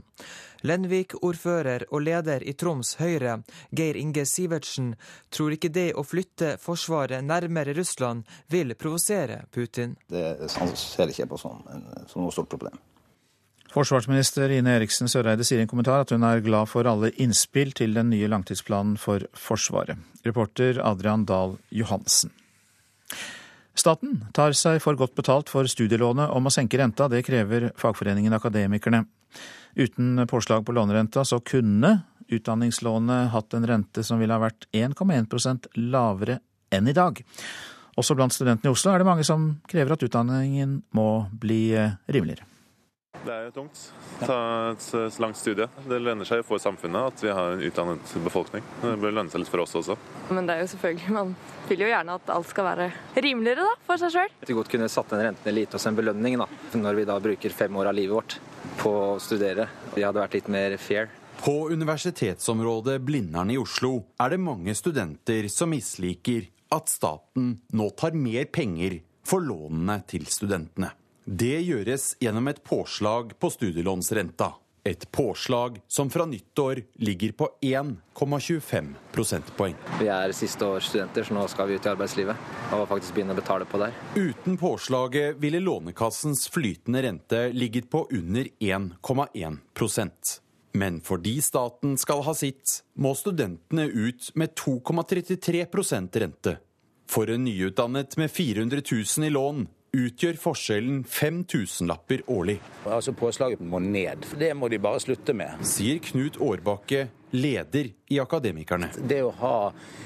Lenvik-ordfører og leder i Troms Høyre, Geir Inge Sivertsen, tror ikke det å flytte Forsvaret nærmere Russland vil provosere Putin. Det ser ikke på som, som noe stort problem. Forsvarsminister Ine Eriksen Søreide sier i en kommentar at hun er glad for alle innspill til den nye langtidsplanen for Forsvaret. Reporter Adrian Dahl Johansen. Staten tar seg for godt betalt for studielånet om å senke renta. Det krever fagforeningen Akademikerne. Uten påslag på lånerenta så kunne utdanningslånet hatt en rente som ville ha vært 1,1% lavere enn i dag. Også blant studentene i Oslo er det mange som krever at utdanningen må bli rimeligere. Det er jo tungt. Ta et langt studie. Det lønner seg for samfunnet at vi har en utdannet befolkning. Det bør lønne seg litt for oss også. Men det er jo selvfølgelig, man vil jo gjerne at alt skal være rimeligere da, for seg sjøl. Vi godt kunne satt den renten litt hos en belønning, da, når vi da bruker fem år av livet vårt på å studere. Vi hadde vært litt mer fair. På universitetsområdet Blindern i Oslo er det mange studenter som misliker at staten nå tar mer penger for lånene til studentene. Det gjøres gjennom et påslag på studielånsrenta. Et påslag som fra nyttår ligger på 1,25 prosentpoeng. Vi er siste års studenter, så nå skal vi ut i arbeidslivet og faktisk begynne å betale på der. Uten påslaget ville Lånekassens flytende rente ligget på under 1,1% Men fordi staten skal ha sitt, må studentene ut med 2,33% rente. For en nyutdannet med 400 000 i lån utgjør forskjellen 5000-lapper årlig. Altså Påslaget må ned. Det må de bare slutte med. Sier Knut Årbakke, leder i Akademikerne. Det å ha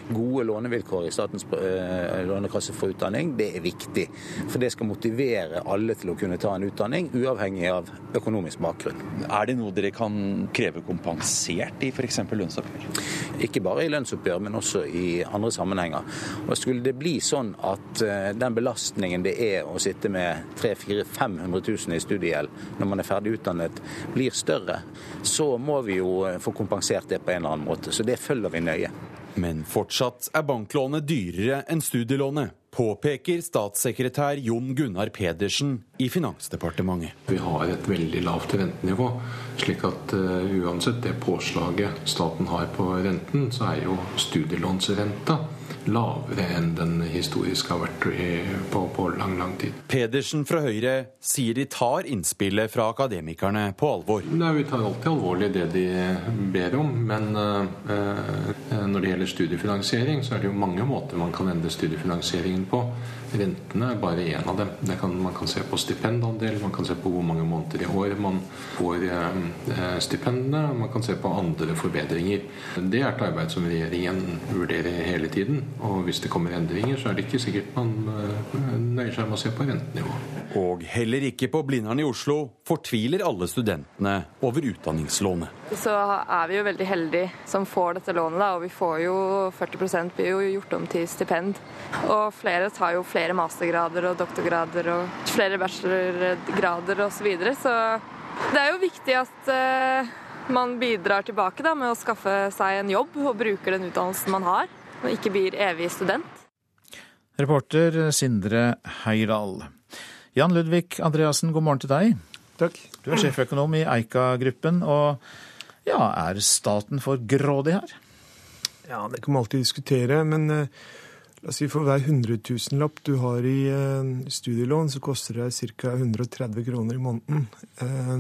gode lånevilkår i Statens eh, lånekasse for utdanning, det er viktig. For det skal motivere alle til å kunne ta en utdanning, uavhengig av økonomisk bakgrunn. Er det noe dere kan kreve kompensert i f.eks. lønnsoppgjør? Ikke bare i lønnsoppgjør, men også i andre sammenhenger. Og Skulle det bli sånn at eh, den belastningen det er å sitte med 300 500 000 i studiegjeld når man er ferdig utdannet, blir større, så må vi jo få kompensert det på en eller annen måte. Så det følger vi nøye. Men fortsatt er banklånet dyrere enn studielånet, påpeker statssekretær Jon Gunnar Pedersen i Finansdepartementet. Vi har et veldig lavt rentenivå, slik at uh, uansett det påslaget staten har på renten, så er jo studielånsrenta lavere enn den historisk har vært på, på lang, lang tid. Pedersen fra Høyre sier de tar innspillet fra akademikerne på alvor. Nei, vi tar alltid alvorlig det de ber om, men uh, når det gjelder studiefinansiering, så er det jo mange måter man kan endre studiefinansieringen på. Rentene er bare én av dem. Kan, man kan se på stipendandel, man kan se på hvor mange måneder i år man får eh, stipendene, man kan se på andre forbedringer. Det er et arbeid som regjeringen vurderer hele tiden. Og hvis det kommer endringer, så er det ikke sikkert man eh, nøyer seg med å se på rentenivået. Og heller ikke på Blindern i Oslo fortviler alle studentene over utdanningslånet. Så er vi jo veldig heldige som får dette lånet, da, og vi får jo 40% blir jo gjort om til stipend. Og flere tar jo flere mastergrader og doktorgrader og flere bachelorgrader osv. Så, videre. så det er jo viktig at uh, man bidrar tilbake da, med å skaffe seg en jobb og bruker den utdannelsen man har, og ikke blir evig student. Reporter Sindre Høydahl. Jan Ludvig Andreassen, god morgen til deg. Takk. Du er sjeføkonom i Eika-gruppen. og ja, Er staten for grådig her? Ja, Det kan man alltid diskutere. Men eh, la oss si for hver 100 000-lapp du har i eh, studielån, så koster det ca. 130 kroner i måneden. Eh,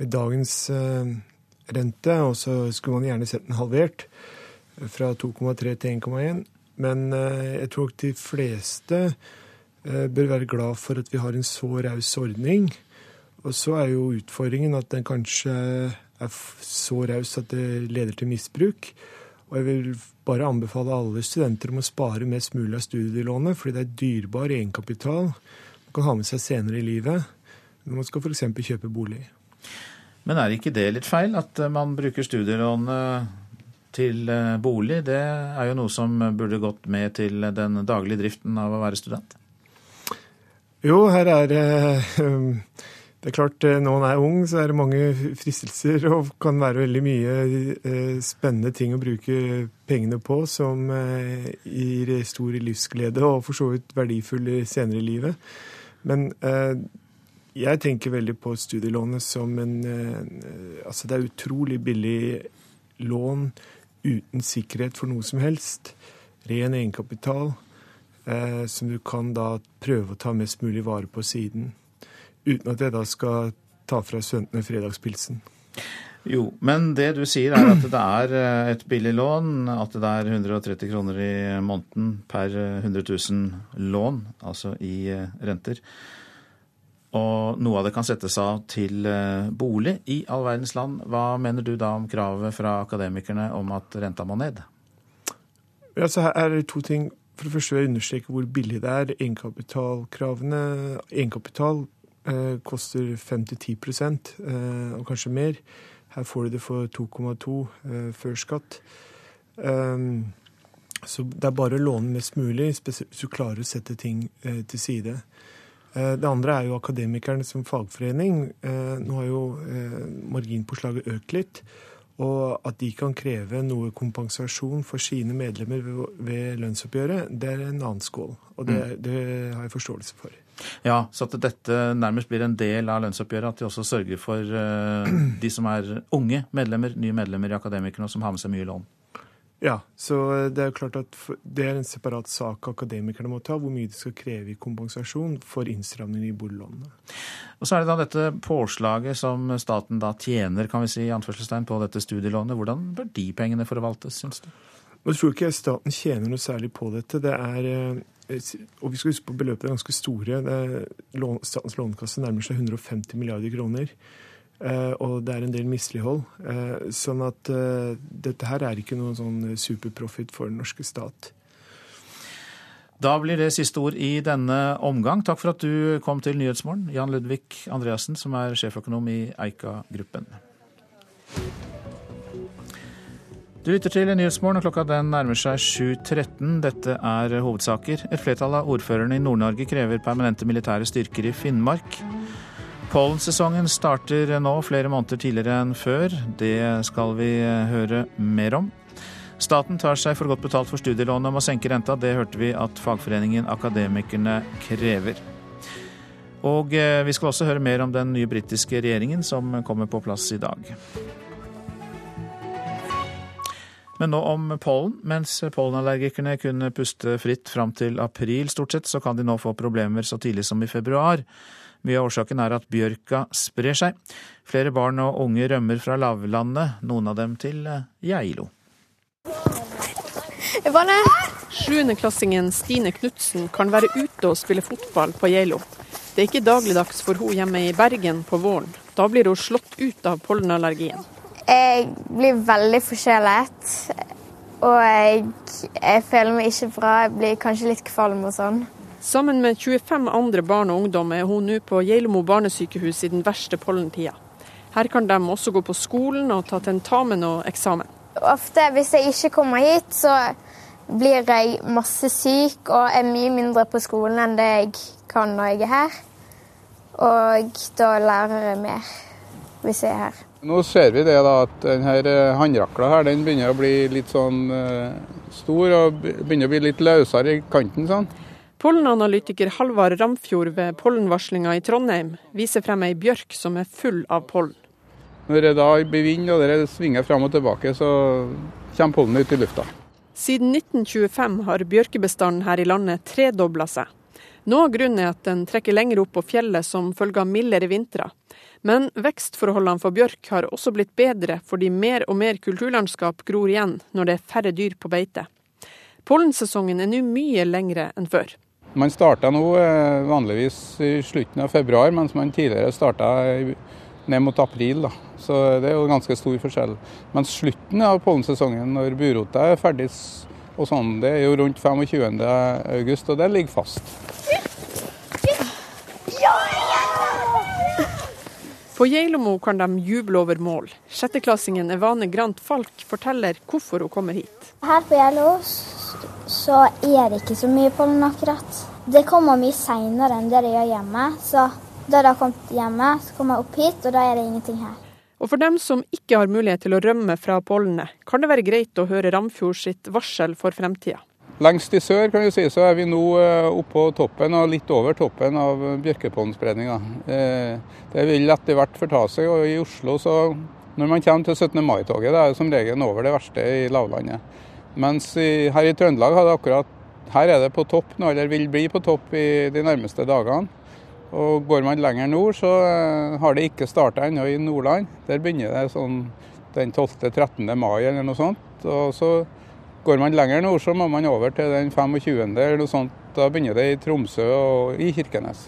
med dagens rente, og så skulle man gjerne sett den halvert. Fra 2,3 til 1,1. Men jeg tror de fleste bør være glad for at vi har en så raus ordning. Og så er jo utfordringen at den kanskje er så raus at det leder til misbruk. Og jeg vil bare anbefale alle studenter om å spare mest mulig av studielånet, fordi det er dyrebar egenkapital man kan ha med seg senere i livet når man skal f.eks. kjøpe bolig. Men er ikke det litt feil, at man bruker studielånet til eh, bolig, det er jo noe som burde gått med til den daglige driften av å være student? Jo, her er eh, det er klart, Når man er ung, så er det mange fristelser og kan være veldig mye spennende ting å bruke pengene på som gir stor livsglede og for så vidt verdifull senere i livet. Men jeg tenker veldig på studielånet som en Altså, det er utrolig billig lån uten sikkerhet for noe som helst. Ren egenkapital eh, som du kan da prøve å ta mest mulig vare på siden. Uten at jeg da skal ta fra studentene fredagspilsen. Jo, men det du sier er at det er eh, et billig lån, at det er 130 kroner i måneden per 100 000 lån, altså i eh, renter. Og noe av det kan settes av til eh, bolig i all verdens land. Hva mener du da om kravet fra akademikerne om at renta må ned? Ja, så her er det to ting. For det første vil jeg understreke hvor billig det er. Egenkapitalkravene Egenkapital eh, koster 5-10 eh, og kanskje mer. Her får du det for 2,2 eh, før skatt. Um, så det er bare å låne mest mulig, hvis du klarer å sette ting eh, til side. Eh, det andre er jo akademikerne som fagforening. Eh, nå har jo eh, marginpåslaget økt litt. Og at de kan kreve noe kompensasjon for sine medlemmer ved lønnsoppgjøret, det er en annen skål. Og det, mm. det har jeg forståelse for. Ja, så at dette nærmest blir en del av lønnsoppgjøret, at de også sørger for de som er unge medlemmer, nye medlemmer i Akademikerne, og som har med seg mye lån. Ja, så det er jo klart at det er en separat sak akademikerne må ta, hvor mye de skal kreve i kompensasjon for innstramninger i boliglånene. Og Så er det da dette påslaget som staten da tjener kan vi si, i anførselstegn, på dette studielånet. Hvordan bør de pengene forvaltes, syns du? Jeg tror ikke staten tjener noe særlig på dette. Det er, eh, og vi skal huske på beløpet er ganske store. Er, statens lånekasse nærmer seg 150 milliarder kroner. Eh, og det er en del mislighold. Eh, sånn at eh, dette her er ikke noen sånn superprofit for den norske stat. Da blir det siste ord i denne omgang. Takk for at du kom til Nyhetsmorgen, Jan Ludvig Andreassen, som er sjeføkonom i Eika-gruppen. Du lytter til Nyhetsmorgen, og klokka den nærmer seg 7.13. Dette er hovedsaker. Et flertall av ordførerne i Nord-Norge krever permanente militære styrker i Finnmark. Pollensesongen starter nå flere måneder tidligere enn før. Det skal vi høre mer om. Staten tar seg for godt betalt for studielånet om å senke renta. Det hørte vi at fagforeningen Akademikerne krever. Og eh, vi skal også høre mer om den nye britiske regjeringen som kommer på plass i dag. Men nå om pollen. Mens pollenallergikerne kunne puste fritt fram til april stort sett, så kan de nå få problemer så tidlig som i februar. Mye av årsaken er at bjørka sprer seg. Flere barn og unge rømmer fra lavlandet, noen av dem til eh, Geilo. Sjuendeklassingen Stine Knutsen kan være ute og spille fotball på Geilo. Det er ikke dagligdags for hun hjemme i Bergen på våren. Da blir hun slått ut av pollenallergien. Jeg blir veldig forkjølet, og jeg, jeg føler meg ikke bra. Jeg blir kanskje litt kvalm og sånn. Sammen med 25 andre barn og ungdom er hun nå på Geilmo barnesykehus i den verste pollentida. Her kan de også gå på skolen og ta tentamen og eksamen. Ofte hvis jeg ikke kommer hit, så blir jeg masse syk og er mye mindre på skolen enn det jeg kan når jeg er her. Og da lærer jeg mer hvis jeg er her. Nå ser vi det da, at denne eh, her, den begynner å bli litt sånn uh, stor og begynner å bli litt løsere i kanten. sånn. Pollenanalytiker Halvard Ramfjord ved pollenvarslinga i Trondheim viser frem ei bjørk som er full av pollen. Når det da blir vind og det svinger fram og tilbake, så kommer pollenet ut i lufta. Siden 1925 har bjørkebestanden her i landet tredobla seg. Noe av grunnen er at den trekker lenger opp på fjellet som følge av mildere vintre. Men vekstforholdene for bjørk har også blitt bedre fordi mer og mer kulturlandskap gror igjen når det er færre dyr på beite. Pollensesongen er nå mye lengre enn før. Man starta nå eh, vanligvis i slutten av februar, mens man tidligere starta ned mot april. Da. Så det er jo ganske stor forskjell. Mens slutten av pollensesongen, når burota er ferdig, og sånn, det er jo rundt 25. august, og det ligger fast. På Geilo kan de juble over mål. Sjetteklassingen Evane Grant Falk forteller hvorfor hun kommer hit. Her på Geilo så er det ikke så mye pollen akkurat. Det kommer mye seinere enn det det gjør hjemme. Så da det har kommet hjemme, så kommer jeg opp hit, og da er det ingenting her. Og for dem som ikke har mulighet til å rømme fra pollenet, kan det være greit å høre Ramfjord sitt varsel for fremtida. Lengst i sør kan vi si, så er vi nå eh, oppå toppen og litt over toppen av bjørkepollenspredninga. Eh, det vil etter hvert forta seg. og I Oslo, så når man kommer til 17. mai-toget, det er som regel over det verste i lavlandet. Mens i, her i Trøndelag har det akkurat her er det på topp nå, eller vil bli på topp i de nærmeste dagene. Og Går man lenger nord, så eh, har det ikke starta ennå i Nordland. Der begynner det sånn den 12.-13. mai eller noe sånt. Og så Går man lenger nord, så må man over til den 25. eller noe sånt. Da begynner det i Tromsø og i Kirkenes.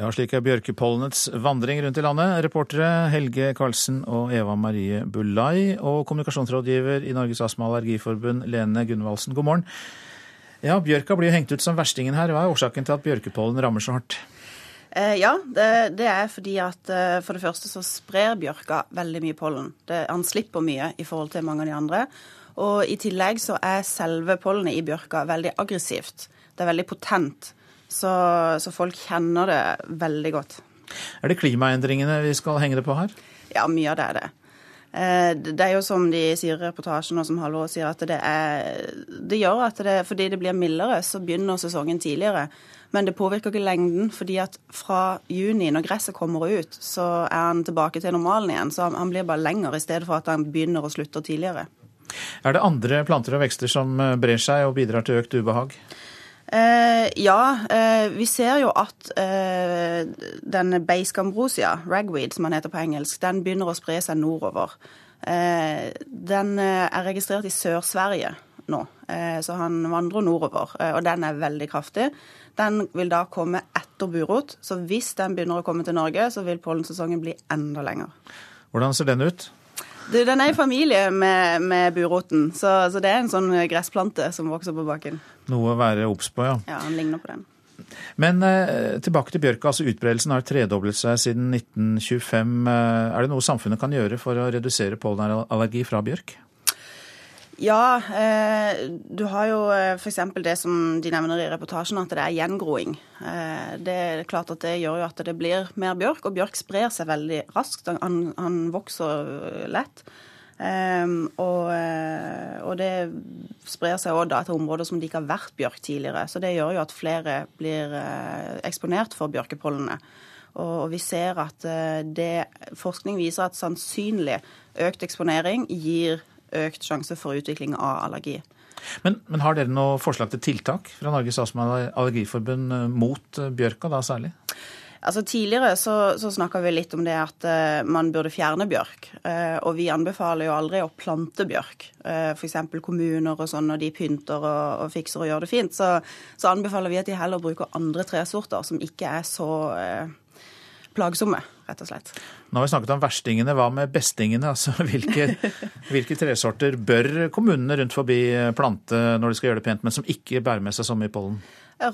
Ja, slik er bjørkepollenets vandring rundt i landet. Reportere Helge Karlsen og Eva Marie Bullai og kommunikasjonsrådgiver i Norges Astma- og Allergiforbund, Lene Gunvaldsen, god morgen. Ja, Bjørka blir jo hengt ut som verstingen her. Hva er årsaken til at bjørkepollen rammer så hardt? Eh, ja, det, det, er fordi at eh, for det første så sprer bjørka veldig mye pollen. Det, han slipper mye i forhold til mange av de andre. Og i tillegg så er selve pollenet i bjørka veldig aggressivt. Det er veldig potent. Så, så, folk kjenner det veldig godt. Er det klimaendringene vi skal henge det på her? Ja, mye av det er det. Eh, det er jo som de sier i reportasjen, og som Halvor sier, at det, er, det gjør at det, fordi det blir mildere, så begynner sesongen tidligere. Men det påvirker ikke lengden, fordi at fra juni, når gresset kommer ut, så er han tilbake til normalen igjen. Så han blir bare lenger, i stedet for at han begynner og slutter tidligere. Er det andre planter og vekster som eh, brer seg og bidrar til økt ubehag? Eh, ja, eh, vi ser jo at eh, den beiskambrosia, ragweed som den heter på engelsk, den begynner å spre seg nordover. Eh, den eh, er registrert i Sør-Sverige nå, så han vandrer nordover. og den er veldig kraftig. Den vil da komme etter burot, så hvis den begynner å komme til Norge, så vil pollensesongen bli enda lenger. Hvordan ser den ut? Du, den er i familie med, med buroten, så, så, det er en sånn gressplante som vokser på bakken. Noe å være obs på, ja. Ja, han ligner på den. Men eh, tilbake til bjørka. altså Utbredelsen har tredoblet seg siden 1925. Eh, er det noe samfunnet kan gjøre for å redusere pollenallergi fra bjørk? Ja, eh, du har jo eh, f.eks. det som de nevner i reportasjen, at det er gjengroing. Eh, det er klart at det gjør jo at det blir mer bjørk, og bjørk sprer seg veldig raskt. Han, han vokser lett. Um, og, og, det sprer seg òg til områder som det ikke har vært bjørk tidligere. Så det gjør jo at flere blir eksponert for bjørkepollene. Og, vi ser at det, forskning viser at sannsynlig økt eksponering gir økt sjanse for utvikling av allergi. Men, men har dere noe forslag til tiltak fra Norges astma- og allergiforbund eh, mot eh, bjørka, da særlig? Altså Tidligere så, så snakka vi litt om det at uh, man burde fjerne bjørk. Uh, og vi anbefaler jo aldri å plante bjørk. Uh, F.eks. kommuner og sånn, når de pynter og, og, fikser og gjør det fint, så, så, anbefaler vi at de heller bruker andre tresorter som ikke er så plagsomme, rett og slett. Nå har vi snakket om verstingene. Hva med bestingene? Altså, hvilke, hvilke tresorter bør kommunene rundt forbi plante når de skal gjøre det pent, men som ikke bærer med seg så mye pollen?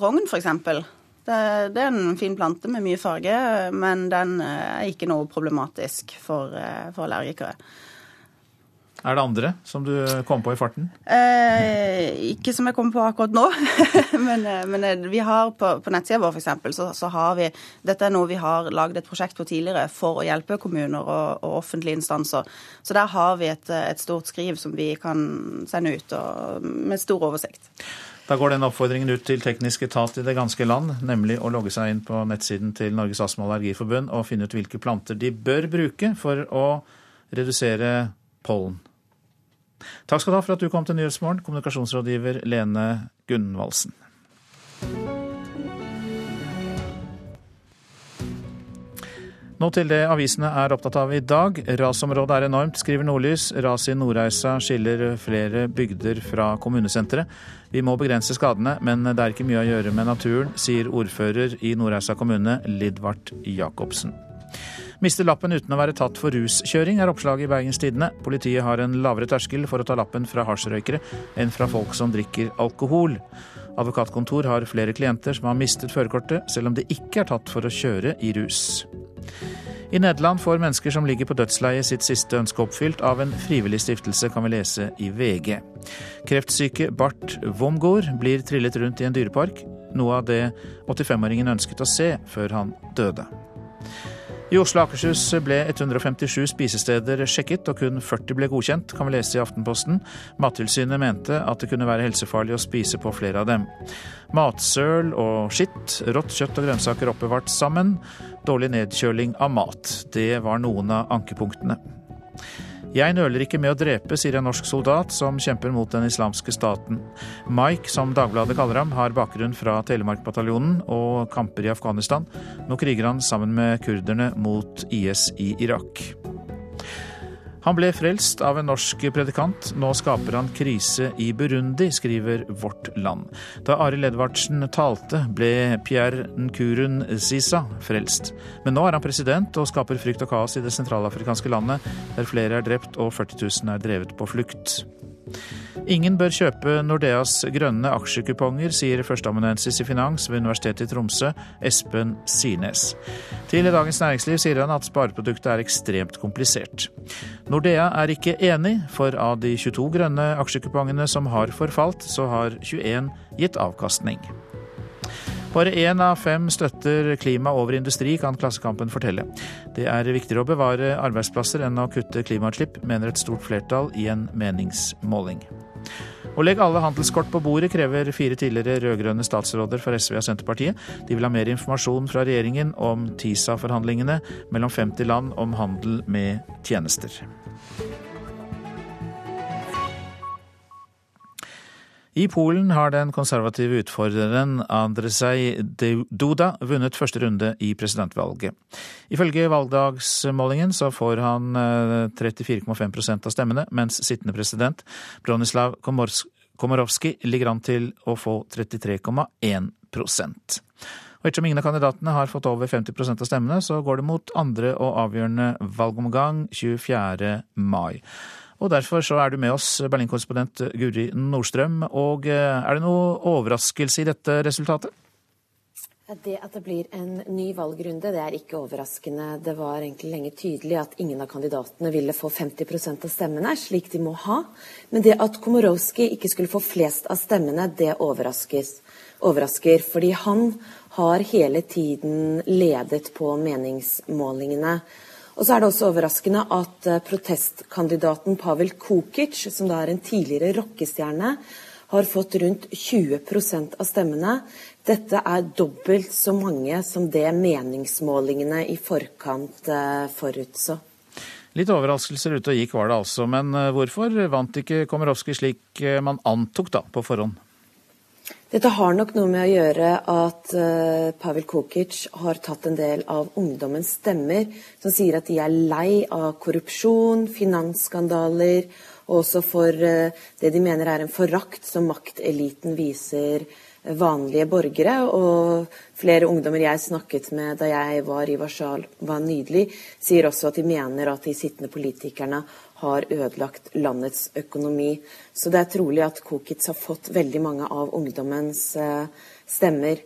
Rogn f.eks. Det, det er en fin plante med mye farge, men den er ikke noe problematisk for, for allergikere. Er det andre som du kom på i farten? Eh, ikke som jeg kom på akkurat nå. men, eh, men, eh, vi har på, på nettsida vår f.eks. Så, så har vi Dette er noe vi har laget et prosjekt på tidligere for å hjelpe kommuner og, og offentlige instanser. Så der har vi et, et, stort skriv som vi kan sende ut og, med stor oversikt. Da går den oppfordringen ut til teknisk etat i det ganske land, nemlig å logge seg inn på nettsiden til Norges astma- og allergiforbund og finne ut hvilke planter de bør bruke for å redusere pollen. Takk skal du ha for at du kom til Nyhetsmorgen, kommunikasjonsrådgiver Lene Gunvaldsen. Nå til det avisene er opptatt av i dag. Rasområdet er enormt, skriver Nordlys. Raset i Nordreisa skiller flere bygder fra kommunesenteret. Vi må begrense skadene, men det er ikke mye å gjøre med naturen, sier ordfører i Nordreisa kommune, Lidvard Jacobsen. Miste lappen uten å være tatt for ruskjøring, er oppslaget i Bergens Tidende. Politiet har en lavere terskel for å ta lappen fra hasjrøykere enn fra folk som drikker alkohol. Advokatkontor har flere klienter som har mistet førerkortet, selv om det ikke er tatt for å kjøre i rus. I Nederland får mennesker som ligger på dødsleiet sitt siste ønske oppfylt av en frivillig stiftelse, kan vi lese i VG. Kreftsyke Bart Womgård blir trillet rundt i en dyrepark, noe av det 85-åringen ønsket å se før han døde. I Oslo og Akershus ble 157 spisesteder sjekket, og kun 40 ble godkjent, kan vi lese i Aftenposten. Mattilsynet mente at det kunne være helsefarlig å spise på flere av dem. Matsøl og skitt, rått kjøtt og grønnsaker oppbevart sammen. Dårlig nedkjøling av mat. Det var noen av ankepunktene. Jeg nøler ikke med å drepe, sier en norsk soldat som kjemper mot den islamske staten. Mike, som Dagbladet kaller ham, har bakgrunn fra Telemarkbataljonen og kamper i Afghanistan. Nå kriger han sammen med kurderne mot IS i Irak. Han ble frelst av en norsk predikant. Nå skaper han krise i Burundi, skriver Vårt Land. Da Arild Edvardsen talte, ble Pierre Nkurun Sisa frelst. Men nå er han president og skaper frykt og kaos i det sentralafrikanske landet, der flere er drept og 40 000 er drevet på flukt. Ingen bør kjøpe Nordeas grønne aksjekuponger, sier førsteamanuensis i finans ved Universitetet i Tromsø, Espen Sirnes. Til Dagens Næringsliv sier han at spareproduktet er ekstremt komplisert. Nordea er ikke enig, for av de 22 grønne aksjekupongene som har forfalt, så har 21 gitt avkastning. Bare én av fem støtter klima over industri, kan Klassekampen fortelle. Det er viktigere å bevare arbeidsplasser enn å kutte klimautslipp, mener et stort flertall i en meningsmåling. Å legge alle handelskort på bordet krever fire tidligere rød-grønne statsråder for SV og Senterpartiet. De vil ha mer informasjon fra regjeringen om TISA-forhandlingene mellom 50 land om handel med tjenester. I Polen har den konservative utfordreren Andrzej Duda vunnet første runde i presidentvalget. Ifølge valgdagsmålingen så får han 34,5 eh, av stemmene, mens sittende president Bronislav Komorowski ligger an til å få 33,1 og Ettersom ingen av kandidatene har fått over 50% av stemmene, så går det mot andre og avgjørende valgomgang 24. mai. Og Derfor så er du med oss, Berlin-korrespondent Guri Nordstrøm. Og eh, er det noe overraskelse i dette resultatet? Det at det blir en ny valgrunde, det er ikke overraskende. Det var egentlig lenge tydelig at ingen av kandidatene ville få 50% av stemmene, slik de må ha. Men det at Komorowski ikke skulle få flest av stemmene, det overrasker. Fordi han har hele tiden ledet på meningsmålingene. Og så er det også overraskende at eh, protestkandidaten Pavel Kukic, som da er en tidligere rockestjerne, har fått rundt 20% av stemmene. Dette er dobbelt så mange som det meningsmålingene i forkant eh, forutså. Litt overraskelser ute og gikk var det altså, men eh, hvorfor vant ikke Komorowski slik man antok da på forhånd? Dette har nok noe med å gjøre at uh, Pavel Kokic har tatt en del av ungdommens stemmer, som sier at de er lei av korrupsjon, finansskandaler, og også for uh, det de mener er en forakt som makteliten viser vanlige borgere. Og flere ungdommer jeg snakket med da jeg var i Warszawa nydelig, sier også at de mener at de sittende politikerne har ødelagt landets økonomi. Så det er trolig at Kokitz har fått veldig mange av ungdommens eh, stemmer.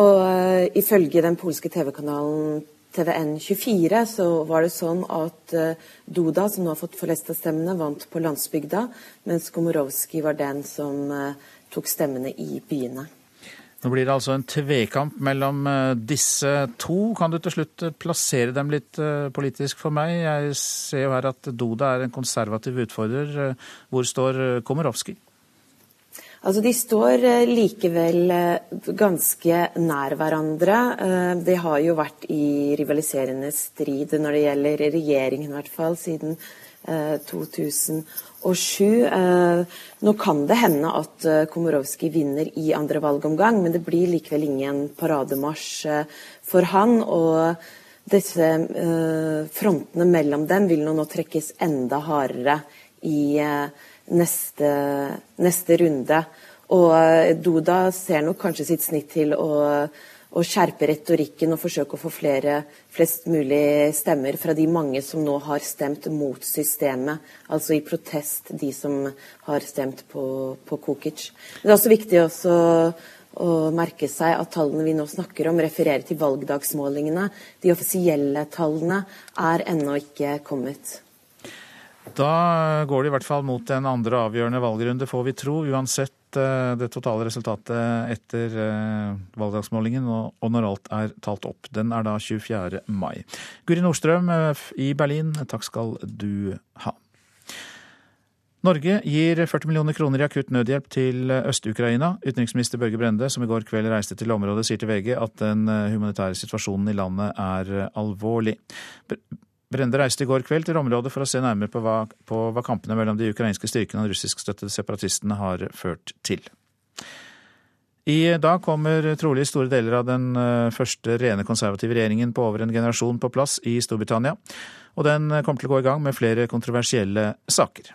Og uh, ifølge den polske TV-kanalen TVN24 så var det sånn at uh, Duda, som nå har fått flest av stemmene, vant på landsbygda, mens Komorowski var den som tok stemmene i byene. Nå blir det altså en tvekamp mellom eh, disse to. Kan du til slutt eh, plassere dem litt eh, politisk for meg? Jeg ser jo her at Doda er en konservativ utfordrer. Hvor står Komorowski? Altså, De står likevel ganske nær hverandre. Det har jo vært i rivaliserende strid når det gjelder regjeringen, i hvert fall, siden 2008 og sju. Eh, nå kan det hende at eh, Komorowski vinner i andre valgomgang, men det blir likevel ingen parademarsj eh, for han. og disse frontene mellom dem vil nå, trekkes enda hardere i neste, neste runde. Og Duda ser nok kanskje sitt snitt til å å skjerpe retorikken og forsøke å få flere, flest mulig stemmer fra de mange som nå har stemt mot systemet, altså i protest, de som har stemt på, på Kukic. Det er også viktig også å merke seg at tallene vi nå snakker om, refererer til valgdagsmålingene. De offisielle tallene er ennå ikke kommet. Da går det i hvert fall mot en andre avgjørende valgrunde, får vi tro. Uansett eh, det totale resultatet etter eh, valgdagsmålingen og når alt er talt opp. Den er da 24. mai. Guri Nordstrøm eh, i Berlin, takk skal du ha. Norge gir 40 millioner kroner i akutt nødhjelp til Øst-Ukraina. Utenriksminister Børge Brende, som i går kveld reiste til området, sier til VG at den humanitære situasjonen i landet er alvorlig. Brende reiste i går kveld til området for å se nærmere på hva, på hva kampene mellom de ukrainske styrkene og de russiskstøttede separatistene har ført til. I dag kommer trolig store deler av den eh, første rene konservative regjeringen på over en generasjon på plass i Storbritannia, og den kommer til å gå i gang med flere kontroversielle saker.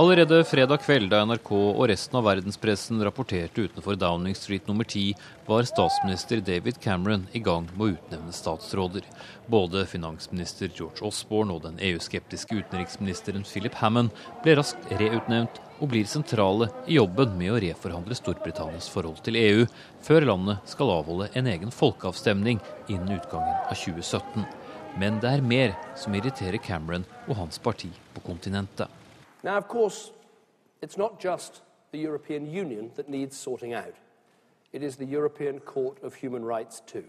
Allerede fredag kveld, da NRK og resten av verdenspressen rapporterte utenfor Downing Street nummer 10, var statsminister David Cameron i gang med å utnevne statsråder. Både finansminister George Osborne og den EU-skeptiske utenriksministeren Philip Hammond ble raskt reutnevnt og blir sentrale i jobben med å reforhandle Storbritannias forhold til EU, før landet skal avholde en egen folkeavstemning innen utgangen av 2017. Men det er mer som irriterer Cameron og hans parti på kontinentet. Now, of course, it's not just the European Union that needs sorting out. It is the European Court of Human Rights too.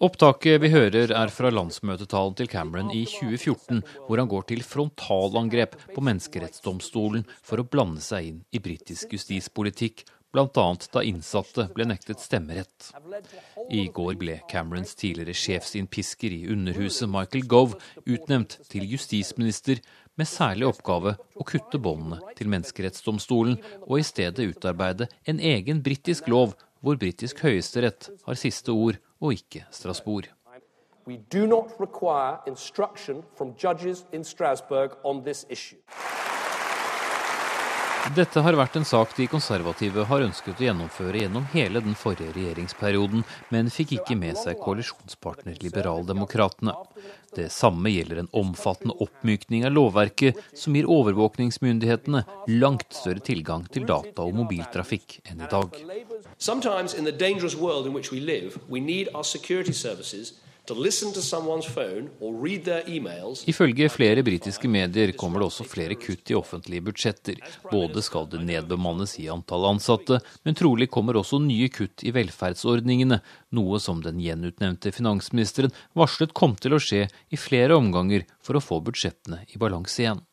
Opptaket vi hører er fra landsmøtetalen til Cameron i 2014, hvor han går til frontalangrep på menneskerettsdomstolen for å blande seg inn i britisk justispolitikk, bl.a. da innsatte ble nektet stemmerett. I går ble Camerons tidligere sjefsinnpisker i Underhuset, Michael Gove, utnevnt til justisminister, med særlig oppgave å kutte båndene til menneskerettsdomstolen, og i stedet utarbeide en egen britisk lov hvor britisk høyesterett har siste ord, og ikke Strasbourg. Dette har vært en sak de konservative har ønsket å gjennomføre gjennom hele den forrige regjeringsperioden, men fikk ikke med seg koalisjonspartner Liberaldemokratene. Det samme gjelder en omfattende oppmykning av lovverket som gir overvåkningsmyndighetene langt større tilgang til data og mobiltrafikk enn i dag. Ifølge flere britiske medier kommer det også flere kutt i offentlige budsjetter. Både skal det nedbemannes i antall ansatte, men trolig kommer også nye kutt i velferdsordningene, noe som den gjenutnevnte finansministeren varslet kom til å skje i flere omganger for å få budsjettene i balanse igjen.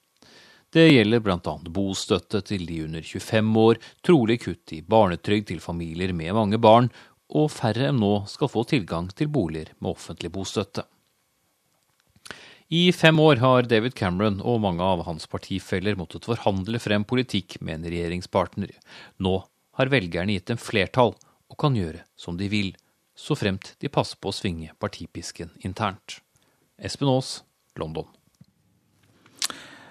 Det gjelder bl.a. bostøtte til de under 25 år, trolig kutt i barnetrygd til familier med mange barn, og færre enn nå skal få tilgang til boliger med offentlig bostøtte. I fem år har David Cameron og mange av hans partifeller måttet forhandle frem politikk med en regjeringspartner. Nå har velgerne gitt dem flertall og kan gjøre som de vil, så fremt de passer på å svinge partipisken internt. Espen Aas, London.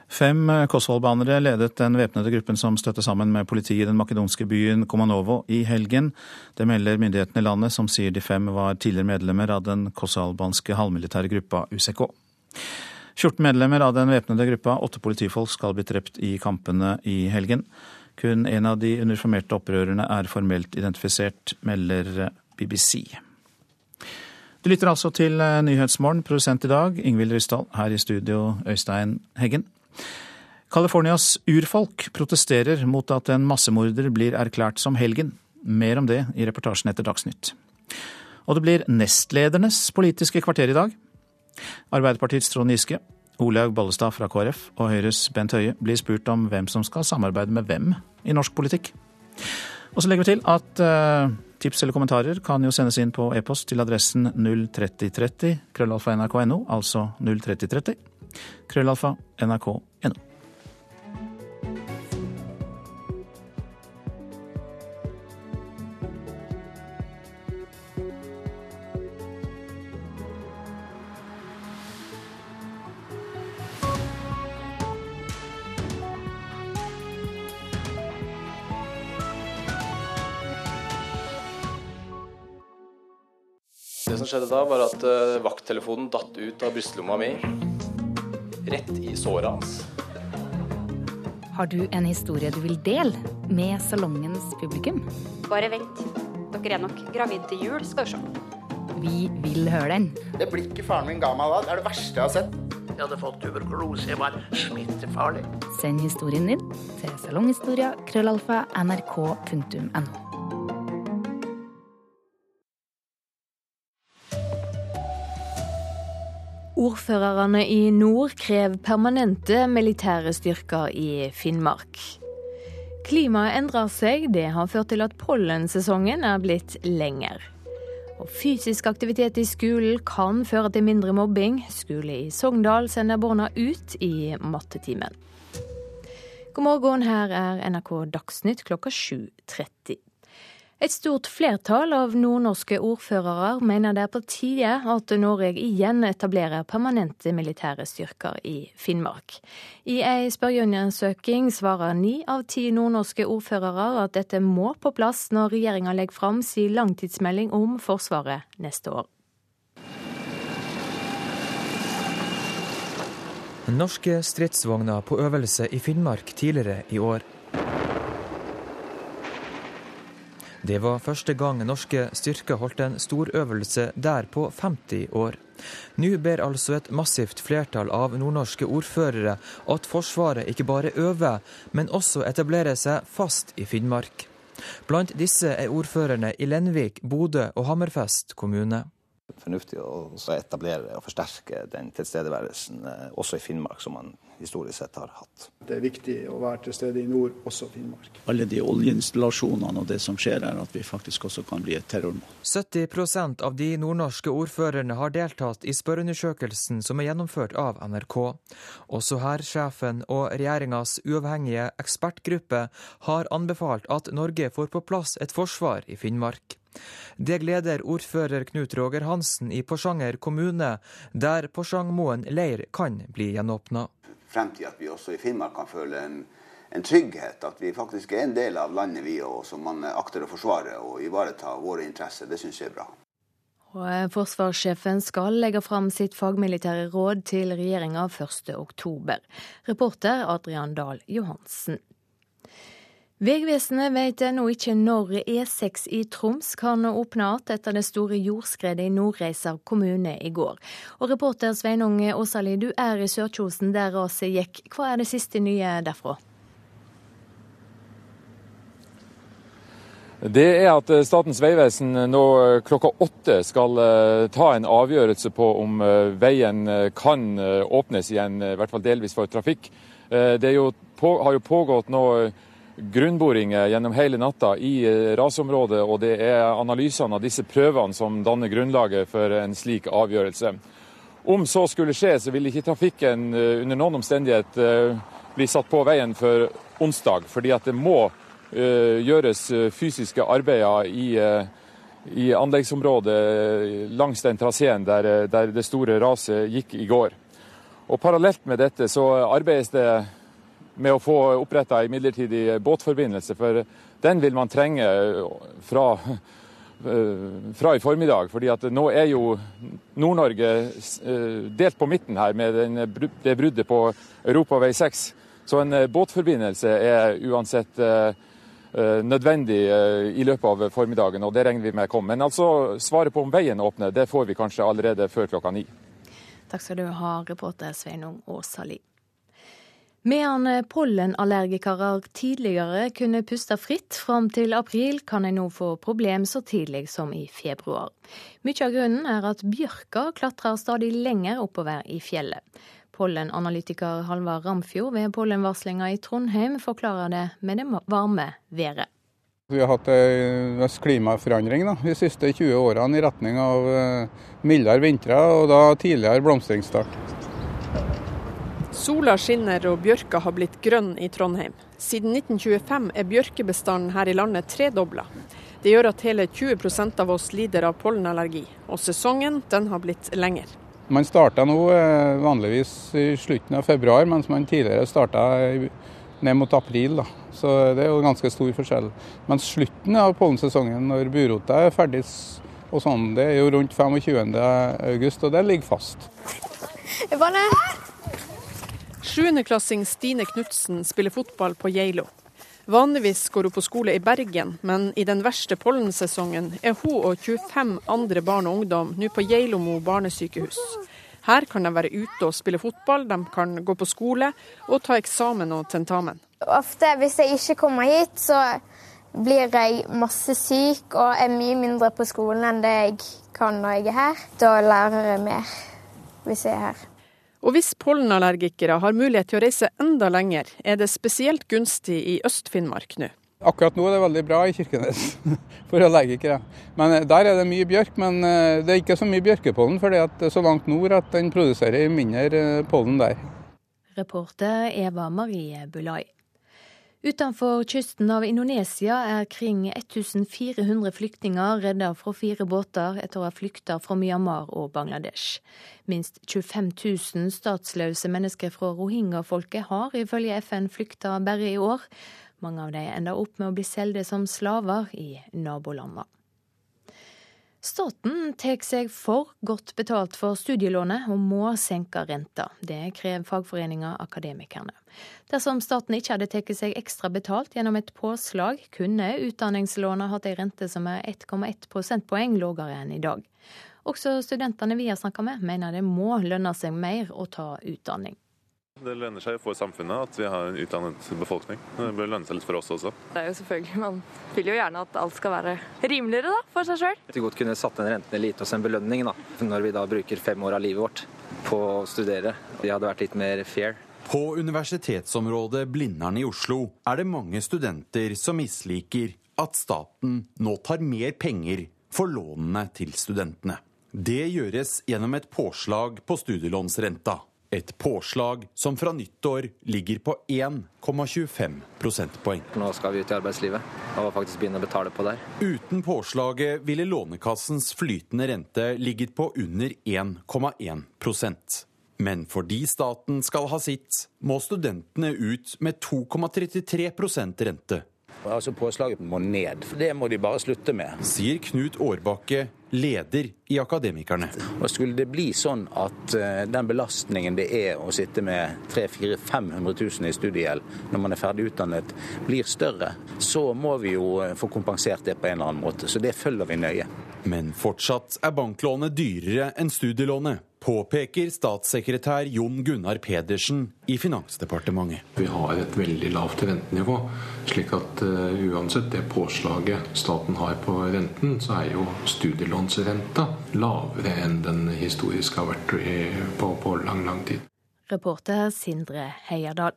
Fem Kosovo-albanere ledet den væpnede gruppen som støtte sammen med politiet i den makedonske byen Komanovo i helgen. Det melder myndighetene i landet, som sier de fem var tidligere medlemmer av den kosovo-albanske halvmilitære gruppa UCK. 14 medlemmer av den væpnede gruppa, åtte politifolk, skal bli drept i kampene i helgen. Kun en av de uniformerte opprørerne er formelt identifisert, melder BBC. Du lytter altså til Nyhetsmorgen, produsent i dag Ingvild Ryssdal. Her i studio Øystein Heggen. Californias urfolk protesterer mot at en massemorder blir erklært som helgen. Mer om det i reportasjen etter Dagsnytt. Og det blir nestledernes politiske kvarter i dag. Arbeiderpartiets Trond Giske, Olaug Bollestad fra KrF og Høyres Bent Høie blir spurt om hvem som skal samarbeide med hvem i norsk politikk. Og så legger vi til at uh, tips eller kommentarer kan jo sendes inn på e-post til adressen 03030 krøllalfa nrk.no, altså 03030 krøllalfa nrk.no. Det som skjedde da, var at uh, vakttelefonen datt ut av brystlomma mi. Rett i såret hans. Har du en historie du vil dele med salongens publikum? Bare vent. Dere er nok gravid til jul, skal du se. Vi vil høre den. Det blikket faren min ga meg da, det er det verste jeg har sett. Jeg hadde fått tuberkulose, jeg var smittefarlig. Send historien din til salonghistoria Ordførerne i nord krever permanente militære styrker i Finnmark. Klimaet endrer seg, det har ført til at pollensesongen er blitt lengre. Og fysisk aktivitet i skolen kan føre til mindre mobbing. Skole i Sogndal sender barna ut i mattetimen. God morgen, her er NRK Dagsnytt klokka 7.30. Et stort flertall av nordnorske ordførere mener det er på tide at Norge igjen etablerer permanente militære styrker i Finnmark. I ei spørreundersøking svarer ni av ti nordnorske ordførere at dette må på plass når regjeringa legger fram sin langtidsmelding om Forsvaret neste år. Norske stridsvogner på øvelse i Finnmark tidligere i år. Det var første gang norske styrker holdt en storøvelse der på 50 år. Nå ber altså et massivt flertall av nordnorske ordførere at Forsvaret ikke bare øver, men også etablerer seg fast i Finnmark. Blant disse er ordførerne i Lenvik, Bodø og Hammerfest kommune fornuftig å etablere og forsterke den tilstedeværelsen eh, også i Finnmark, som man historisk sett har hatt. Det er viktig å være til stede i nord, også Finnmark. Alle de oljeinstallasjonene og det som skjer her, at vi faktisk også kan bli et terrormål. 70% av de nordnorske ordførerne har deltatt i spørreundersøkelsen som er gjennomført av NRK. Også hærsjefen og regjeringas uavhengige ekspertgruppe har anbefalt at Norge får på plass et forsvar i Finnmark. Det gleder ordfører Knut Roger Hansen i Porsanger kommune, der Porsangmoen leir kan bli gjenåpna. Frem til at vi også i Finnmark kan føle en, en trygghet, at vi faktisk er en del av landet vi òg, som man akter å forsvare og ivareta våre interesser. Det syns jeg er bra. Og eh, forsvarssjefen skal legge fram sitt fagmilitære råd til regjeringa 1.10. Reporter Adrian Dahl Johansen. Vegvesenet vet ennå ikke når E6 i Troms kan åpne igjen etter det store jordskredet i Nordreisa kommune i går. Og reporter Sveinung Åsali, du er i Sørkjosen der raset gikk. Hva er det siste nye derfra? Det er at Statens vegvesen nå klokka åtte skal eh, ta en avgjørelse på om eh, veien eh, kan åpnes igjen, i hvert fall delvis for trafikk. Det jo har jo pågått nå grunnboringer gjennom hele natta i eh, rasområdet, og det er analysene av disse prøvene som danner grunnlaget for en slik avgjørelse. Om så skulle skje, så vil ikke trafikken eh, under noen omstendighet eh, bli satt på veien før onsdag, fordi at det må gjøres fysiske arbeider i, i anleggsområdet langs den traseen der, der det store raset gikk i går. Og Parallelt med dette så arbeides det med å få oppretta en midlertidig båtforbindelse. For den vil man trenge fra, fra i formiddag. fordi at nå er jo Nord-Norge eh, delt på midten her med den, det bruddet på Europavei 6. Så en eh, båtforbindelse er uansett eh, nødvendig i løpet av formiddagen, og det regner vi med kommer. Men altså, svaret på om veien åpner, det får vi kanskje allerede før klokka ni. Takk skal du ha, reporter Sveinung Åsali. Medan pollenallergikere tidligere kunne puste fritt fram til april, kan de nå få problem så tidlig som i februar. Mye av grunnen er at bjørka klatrer stadig lenger oppover i fjellet. Pollenanalytiker Halvard Ramfjord ved pollenvarslinga i Trondheim forklarer det med det varme været. Vi har hatt en klimaforandring da, de siste 20 årene i retning av eh, mildere vintre og da tidligere blomstringsstart. Sola skinner og bjørka har blitt grønn i Trondheim. Siden 1925 er bjørkebestanden her i landet tredobla. Det gjør at hele 20% av oss lider av pollenallergi, og sesongen den har blitt lengre. Man starta nå eh, vanligvis i slutten av februar, mens man tidligere starta ned mot april. Da. Så det er jo ganske stor forskjell. Men slutten av pollensesongen, når burota er ferdig, og sånn, det er jo rundt 25. august, og det ligger fast. Vannet. Sjuendeklassing Stine Knutsen spiller fotball på Geilo. Vanligvis går hun på skole i Bergen, men i den verste pollensesongen er hun og 25 andre barn og ungdom nå på Geilomo barnesykehus. Her kan de være ute og spille fotball, de kan gå på skole og ta eksamen og tentamen. Ofte hvis jeg ikke kommer hit, så blir jeg masse syk og er mye mindre på skolen enn det jeg kan når jeg er her. Da lærer jeg mer hvis jeg er her. Og hvis pollenallergikere har mulighet til å reise enda lenger, er det spesielt gunstig i Øst-Finnmark nå. Akkurat nå er det veldig bra i Kirkenes for allergikere. Men eh, Der er det mye bjørk, men eh, det er ikke så mye bjørkepollen, for det er så langt nord at den produserer mindre eh, pollen der. Reporter Eva Marie Bulai. Utenfor kysten av Indonesia er kring 1400 flyktninger redda fra fire båter etter å ha flykta fra Myanmar og Bangladesh. Minst 25 000 statsløse mennesker fra rohingya-folket har ifølge FN flykta bare i år. Mange av dem ender opp med å bli solgt som slaver i nabolandene. Staten tar seg for godt betalt for studielånet og må senke renta. Det krever fagforeninga Akademikerne. Dersom staten ikke hadde tatt seg ekstra betalt gjennom et påslag, kunne utdanningslånet hatt ei rente som er 1,1 prosentpoeng lavere enn i dag. Også studentene vi har snakka med, mener det må lønne seg mer å ta utdanning. Det lønner seg for samfunnet at vi har en utdannet befolkning. Det bør lønne seg litt for oss også. Det er jo selvfølgelig, Man vil jo gjerne at alt skal være rimeligere da, for seg sjøl. Vi godt kunne satt den renten litt hos en belønning, da, når vi da bruker fem år av livet vårt på å studere. Vi hadde vært litt mer fair. På universitetsområdet Blindern i Oslo er det mange studenter som misliker at staten nå tar mer penger for lånene til studentene. Det gjøres gjennom et påslag på studielånsrenta. Et påslag som fra nyttår ligger på 1,25 prosentpoeng. Nå skal vi ut i arbeidslivet og faktisk begynne å betale på der. Uten påslaget ville Lånekassens flytende rente ligget på under 1,1% Men fordi staten skal ha sitt, må studentene ut med 2,33% rente. Altså Påslaget må ned. Det må de bare slutte med. Sier Knut Årbakke, leder i Akademikerne. Og Skulle det bli sånn at uh, den belastningen det er å sitte med 300 500 000 i studiegjeld når man er ferdig utdannet, blir større, så må vi jo uh, få kompensert det på en eller annen måte. Så det følger vi nøye. Men fortsatt er banklånet dyrere enn studielånet påpeker statssekretær Jon Gunnar Pedersen i Finansdepartementet. Vi har et veldig lavt rentenivå, slik at uh, uansett det påslaget staten har på renten, så er jo studielånsrenta lavere enn den historisk har vært på, på lang, lang tid. Reporter Sindre Heierdal.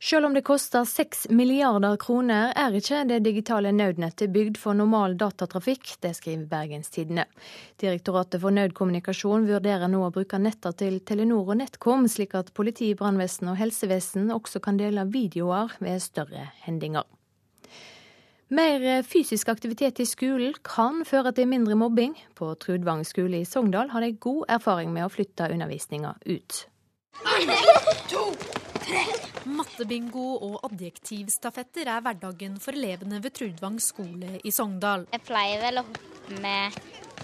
Selv om det koster seks milliarder kroner, er ikke det digitale nødnettet bygd for normal datatrafikk. Det skriver Bergenstidene. Direktoratet for nødkommunikasjon vurderer nå å bruke netter til Telenor og NetCom, slik at politi, brannvesen og helsevesen også kan dele videoer ved større hendinger. Mer fysisk aktivitet i skolen kan føre til mindre mobbing. På Trudvang skole i Sogndal har de god erfaring med å flytte undervisninga ut. To, Mattebingo og adjektivstafetter er hverdagen for elevene ved Trudvang skole i Sogndal. Jeg pleier vel å hoppe med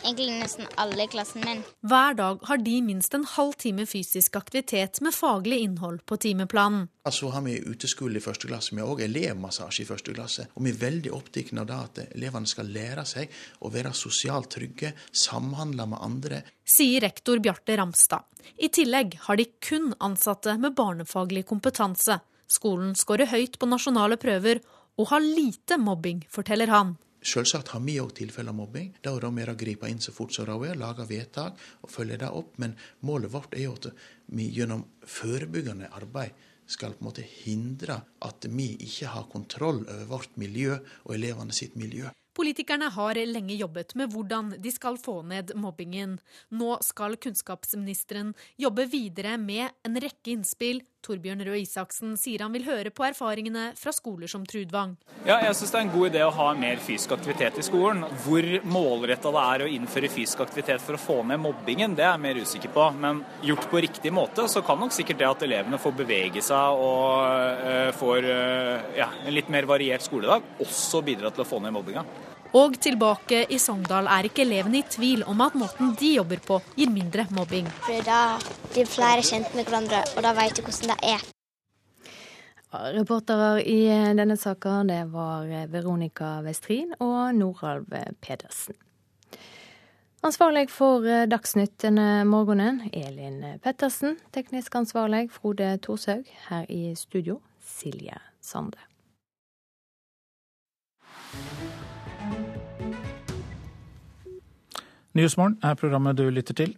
egentlig nesten alle i klassen min. Hver dag har de minst en halv time fysisk aktivitet med faglig innhold på timeplanen. Så har vi uteskole i første klasse. Vi har òg elevmassasje i første klasse. Og vi er veldig opptatt av at elevene skal lære seg å være sosialt trygge, samhandle med andre. Sier rektor Bjarte Ramstad. I tillegg har de kun ansatte med barnefaglig kompetanse. Skolen skårer høyt på nasjonale prøver og har lite mobbing, forteller han. Selvsagt har vi òg tilfeller av mobbing. Da er det mer å gripe inn så fort som råd er, lage vedtak og følge det opp. Men målet vårt er jo at vi gjennom forebyggende arbeid skal på en måte hindre at vi ikke har kontroll over vårt miljø og elevene sitt miljø. Politikerne har lenge jobbet med hvordan de skal få ned mobbingen. Nå skal kunnskapsministeren jobbe videre med en rekke innspill. Torbjørn Røe Isaksen sier han vil høre på erfaringene fra skoler som Trudvang. Ja, jeg syns det er en god idé å ha mer fysisk aktivitet i skolen. Hvor målretta det er å innføre fysisk aktivitet for å få ned mobbingen, det er jeg mer usikker på. Men gjort på riktig måte, så kan nok sikkert det at elevene får bevege seg og uh, får uh, ja, en litt mer variert skoledag, også bidra til å få ned mobbinga. Og tilbake i Sogndal er ikke elevene i tvil om at måten de jobber på, gir mindre mobbing. For da blir flere kjent med hverandre, og da vet du hvordan det er. Reportere i denne saka det var Veronica Westrin og Noralv Pedersen. Ansvarlig for Dagsnytt denne morgenen, Elin Pettersen. Teknisk ansvarlig, Frode Thorshaug. Her i studio, Silje Sande. Nyhetsmorgen er programmet du lytter til.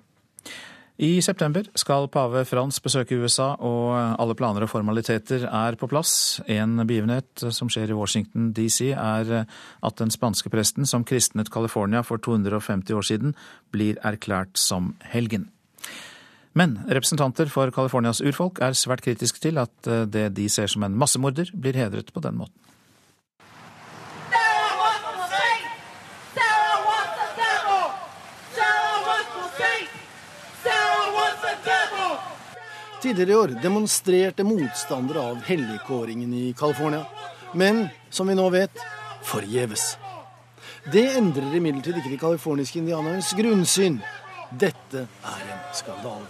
I september skal pave Frans besøke USA, og alle planer og formaliteter er på plass. En begivenhet som skjer i Washington DC, er at den spanske presten som kristnet California for 250 år siden, blir erklært som helgen. Men representanter for Californias urfolk er svært kritiske til at det de ser som en massemorder, blir hedret på den måten. Tidligere i år demonstrerte motstandere av helligkåringen i California. Men som vi nå vet forgjeves. Det endrer imidlertid ikke de californiske indianernes grunnsyn. Dette er en skandale.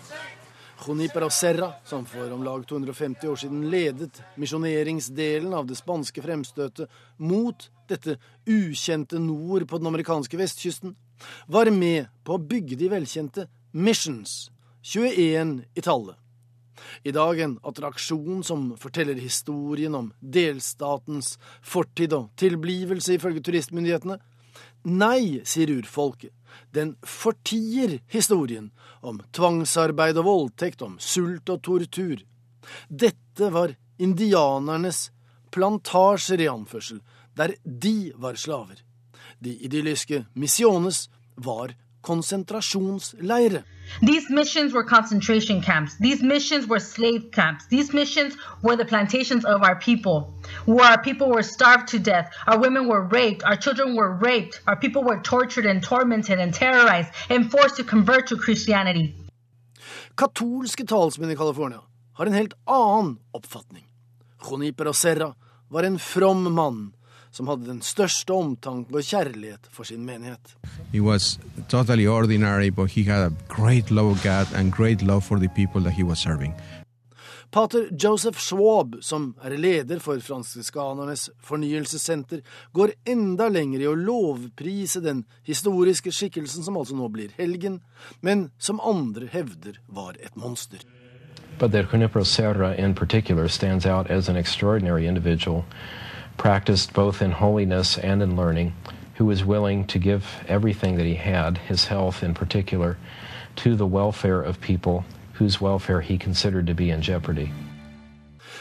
Junipero Serra, som for om lag 250 år siden ledet misjoneringsdelen av det spanske fremstøtet mot dette ukjente nord på den amerikanske vestkysten, var med på å bygge de velkjente Missions, 21 i tallet. I dag en attraksjon som forteller historien om delstatens fortid og tilblivelse, ifølge turistmyndighetene. Nei, sier urfolket. Den fortier historien om tvangsarbeid og voldtekt, om sult og tortur. Dette var indianernes plantasjer i anførsel, der de var slaver. De idylliske missiones var konsentrasjonsleire. These missions were concentration camps. These missions were slave camps. These missions were the plantations of our people, where our people were starved to death, our women were raped, our children were raped, our people were tortured and tormented and terrorized and forced to convert to Christianity. Katolske talsmenn i California har en helt annen oppfatning. Joniper Serra var en from mann som hadde den største omtanke og kjærlighet for sin menighet. Totally ordinary, but he had a great love of God and great love for the people that he was serving. Pater Joseph Schwab, som er leder for fransiskanernes fornyelsessenter, går enda lenger i å lovprise den historiske skikkelsen som altså nå blir helgen, men som andre hevder var et monster. But that Junipero Serra in particular stands out as an extraordinary individual practiced both in holiness and in learning, who was willing to give everything that he had, his health in particular, to the welfare of people whose welfare he considered to be in jeopardy.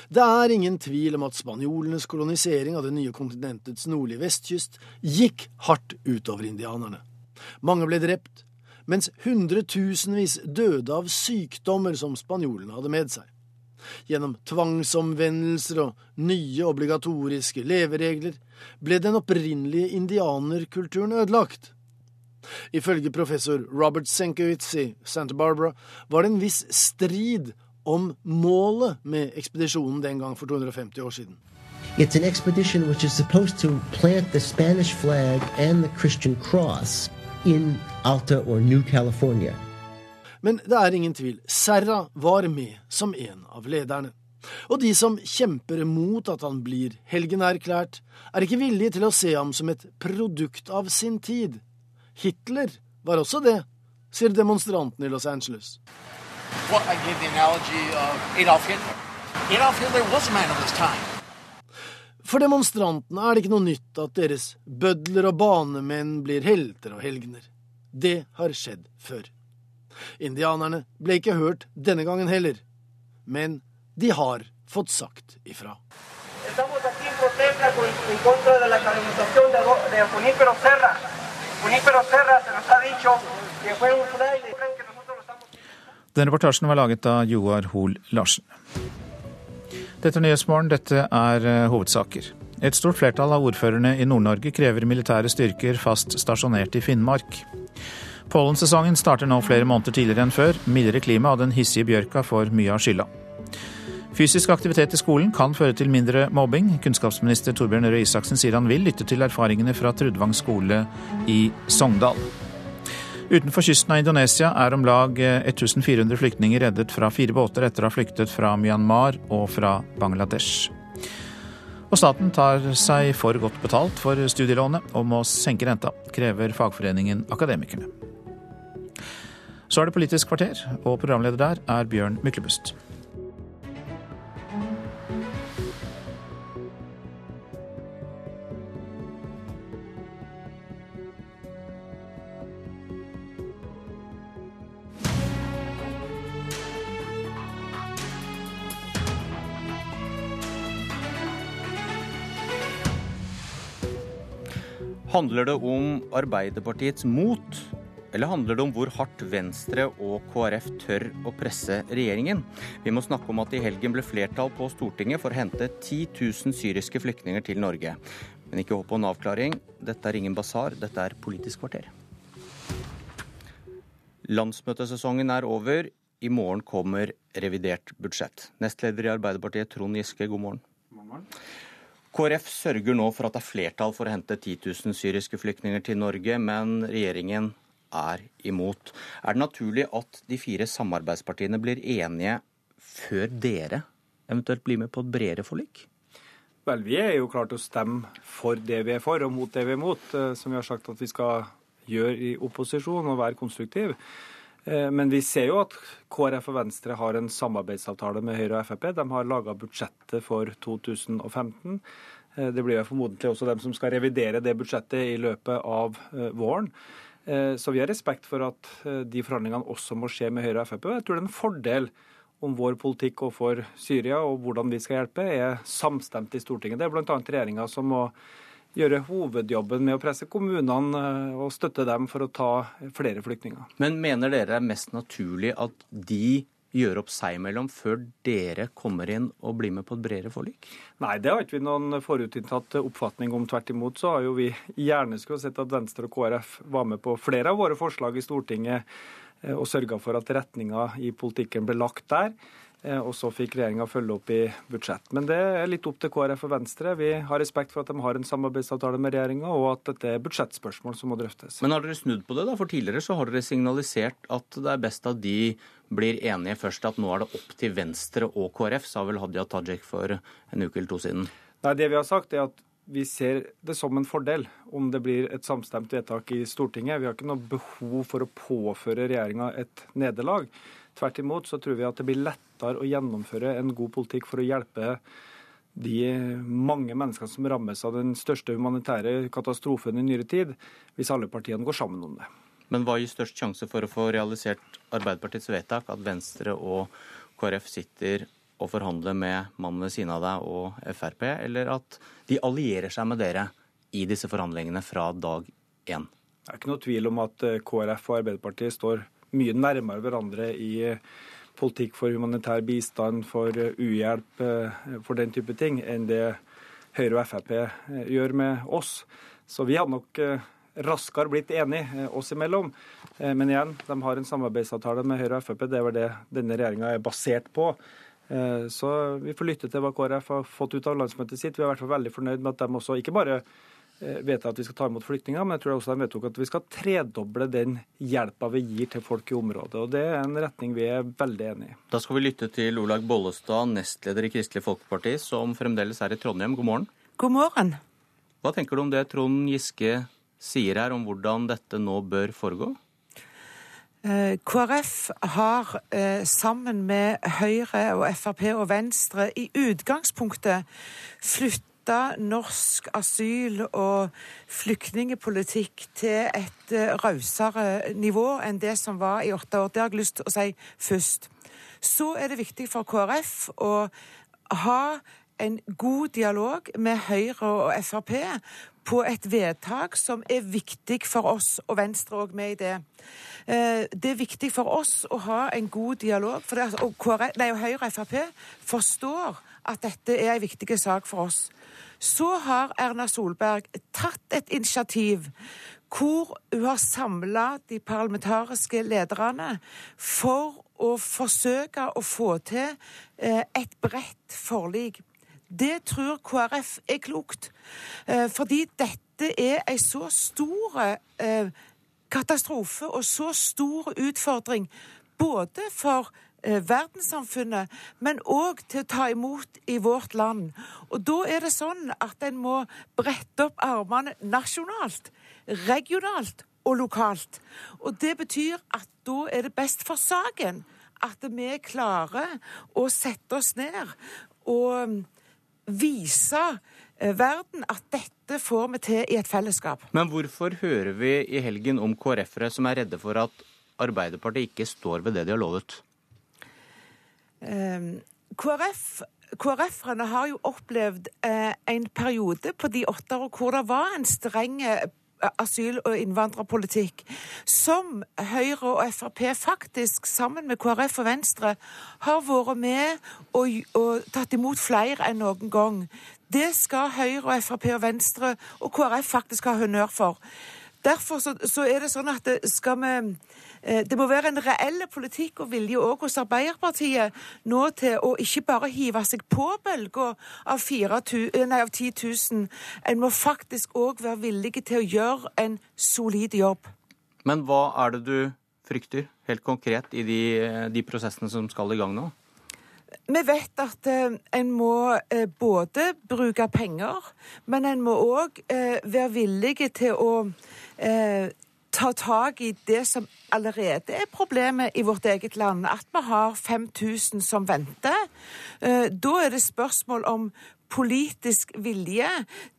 Det er ingen tvil om at spanjolenes kolonisering av det nye kontinentets nordlige vestkyst gikk hardt utover indianerne. Mange ble drept, mens hundretusenvis døde av sykdommer som spanjolene hadde med seg. Gjennom tvangsomvendelser og nye obligatoriske leveregler ble den opprinnelige indianerkulturen ødelagt. Ifølge professor Robert Senkowitz i Santa Barbara var det en viss strid om målet med ekspedisjonen den gang for 250 år siden. It's an expedition which is supposed to plant the Spanish flag and the Christian cross in Alta or New California. Men det er ingen tvil, Serra var med som en av lederne. Og de som kjemper mot at han blir helgenerklært, er ikke villige til å se ham som et produkt av sin tid. Hitler var også det, sier demonstrantene i Los Angeles. Well, Adolf Hitler. Adolf Hitler. For demonstrantene er det ikke noe nytt at deres bødler og banemenn blir helter og helgener. Det har skjedd før. Indianerne ble ikke hørt denne gangen heller, men de har fått sagt ifra. Den reportasjen var laget av Joar Hoel Larsen. Dette er Nyhetsmorgen, dette er eh, hovedsaker. Et stort flertall av ordførerne i Nord-Norge krever militære styrker fast stasjonert i Finnmark. Pollensesongen starter nå flere måneder tidligere enn før. Mildere klima og den hissige bjørka får mye av skylda. Fysisk aktivitet i skolen kan føre til mindre mobbing. Kunnskapsminister Torbjørn Røe Isaksen sier han vil lytte til erfaringene fra Trudvang skole i Sogndal. Utenfor kysten av Indonesia er om lag 1400 flyktninger reddet fra fire båter etter å ha flyktet fra Myanmar og fra Bangladesh. Og staten tar seg for godt betalt for studielånet og må senke renta, krever fagforeningen Akademikerne. Så er det Politisk kvarter, og programleder der er Bjørn Myklebust. Handler det om Arbeiderpartiets mot, eller handler det om hvor hardt Venstre og KrF tør å presse regjeringen? Vi må snakke om at det i helgen ble flertall på Stortinget for å hente 10 000 syriske flyktninger til Norge. Men ikke håp på en avklaring. Dette er ingen basar, dette er Politisk kvarter. Landsmøtesesongen er over. I morgen kommer revidert budsjett. Nestleder i Arbeiderpartiet, Trond Giske, god morgen. God morgen. KrF sørger nå for at det er flertall for å hente 10 000 syriske flyktninger til Norge, men regjeringen er imot. Er det naturlig at de fire samarbeidspartiene blir enige før dere eventuelt blir med på et bredere forlik? Vel, Vi er jo klart å stemme for det vi er for, og mot det vi er mot. Eh, som vi har sagt at vi skal gjøre i opposisjon, og være konstruktiv. Eh, men vi ser jo at KrF og Venstre har en samarbeidsavtale med Høyre og Frp. De har laga budsjettet for 2015. Eh, det blir jo formodentlig også dem som skal revidere det budsjettet i løpet av våren. Så vi har respekt for at de forhandlingene også må skje med Høyre og Frp. Jeg tror det er en fordel om vår politikk overfor Syria og hvordan vi skal hjelpe, er samstemt i Stortinget. Det er bl.a. regjeringa som må gjøre hovedjobben med å presse kommunene og støtte dem for å ta flere flyktninger. Men mener dere det er mest naturlig at de gjør opp seg imellom før dere kommer inn og blir med på et bredere forlik? Nei, det har ikke vi noen forutinntatt oppfatning om. Tvert imot så har jo vi gjerne skulle sett at Venstre og KrF var med på flere av våre forslag i Stortinget og sørga for at retninga i politikken ble lagt der. Og så fikk regjeringa følge opp i budsjett. Men det er litt opp til KrF og Venstre. Vi har respekt for at de har en samarbeidsavtale med regjeringa, og at dette er budsjettspørsmål som må drøftes. Men har dere snudd på det, da? For tidligere så har dere signalisert at det er best at de blir enige først, at nå er det opp til Venstre og KrF, sa vel Hadia Tajik for en uke eller to siden. Nei, det vi har sagt er at vi ser det som en fordel om det blir et samstemt vedtak i Stortinget. Vi har ikke noe behov for å påføre regjeringa et nederlag. Tvert imot så tror vi at det blir lettere å gjennomføre en god politikk for å hjelpe de mange menneskene som rammes av den største humanitære katastrofen i nyere tid, hvis alle partiene går sammen om det. Men hva gir størst sjanse for å få realisert Arbeiderpartiets vedtak, at Venstre og KrF sitter og forhandler med mannen ved siden av deg og Frp, eller at de allierer seg med dere i disse forhandlingene fra dag én? Det er ikke noe tvil om at KrF og Arbeiderpartiet står mye nærmere hverandre i politikk for humanitær bistand, for uhjelp, for den type ting, enn det Høyre og Frp gjør med oss. Så vi hadde nok raskere blitt enige oss imellom. Men igjen, de har en samarbeidsavtale med Høyre og Frp. Det er vel det denne regjeringa er basert på. Så vi får lytte til hva KrF har fått ut av landsmøtet sitt. Vi er i hvert fall veldig fornøyd med at de også ikke bare vedtar at vi skal ta imot flyktninger, men jeg tror også de vedtok at vi skal tredoble den hjelpa vi gir til folk i området. og Det er en retning vi er veldig enig i. Da skal vi lytte til Olaug Bollestad, nestleder i Kristelig Folkeparti, som fremdeles er i Trondheim. God morgen. God morgen. Hva tenker du om det Trond Giske sier her, om hvordan dette nå bør foregå? KrF har sammen med Høyre og Frp og Venstre i utgangspunktet flytta norsk asyl- og flyktningepolitikk til et rausere nivå enn det som var i åtte år. Det har jeg lyst til å si først. Så er det viktig for KrF å ha en god dialog med Høyre og Frp på et vedtak som er viktig for oss, og Venstre òg med i det. Det er viktig for oss å ha en god dialog, for det, og KrF, nei, Høyre og Frp forstår at dette er en viktig sak for oss. Så har Erna Solberg tatt et initiativ hvor hun har samla de parlamentariske lederne for å forsøke å få til eh, et bredt forlik. Det tror KrF er klokt, eh, fordi dette er en så stor eh, katastrofe og så stor utfordring både for verdenssamfunnet, men òg til å ta imot i vårt land. Og da er det sånn at en må brette opp armene nasjonalt, regionalt og lokalt. Og det betyr at da er det best for saken at vi klarer å sette oss ned og vise eh, verden at dette får vi til i et fellesskap. Men hvorfor hører vi i helgen om KrF-ere som er redde for at Arbeiderpartiet ikke står ved det de har lovet? Um, KrF KrF-erne har jo opplevd eh, en periode på de åtte år hvor det var en streng asyl- og innvandrerpolitikk som Høyre og Frp faktisk, sammen med KrF og Venstre, har vært med og, og tatt imot flere enn noen gang. Det skal Høyre og Frp og Venstre og KrF faktisk ha honnør for. Derfor så, så er det sånn at skal vi Eh, det må være en reell politikk og vilje òg hos Arbeiderpartiet nå til å ikke bare hive seg på bølga av, 10 000. En må faktisk òg være villig til å gjøre en solid jobb. Men hva er det du frykter, helt konkret, i de, de prosessene som skal i gang nå? Vi vet at eh, en må eh, både bruke penger, men en må òg eh, være villig til å eh, ta tak i det som allerede er problemet i vårt eget land, at vi har 5000 som venter. Eh, da er det spørsmål om politisk vilje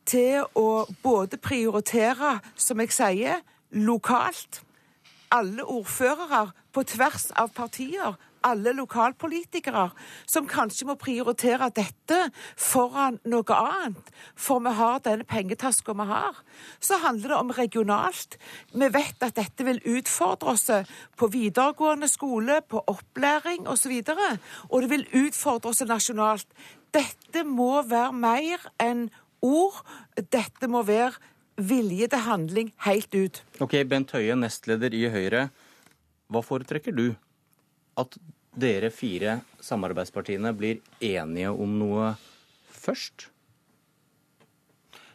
til å både prioritere, som jeg sier, lokalt. Alle ordførere på tvers av partier alle lokalpolitikere som kanskje må prioritere dette foran noe annet, for vi har denne pengetaska vi har. Så handler det om regionalt. Vi vet at dette vil utfordre oss på videregående skole, på opplæring osv. Og, så og det vil utfordre oss nasjonalt. Dette må være mer enn ord. Dette må være vilje til handling helt ut. Ok, Bent Høie, nestleder i Høyre. Hva foretrekker du? At dere fire samarbeidspartiene blir enige om noe først?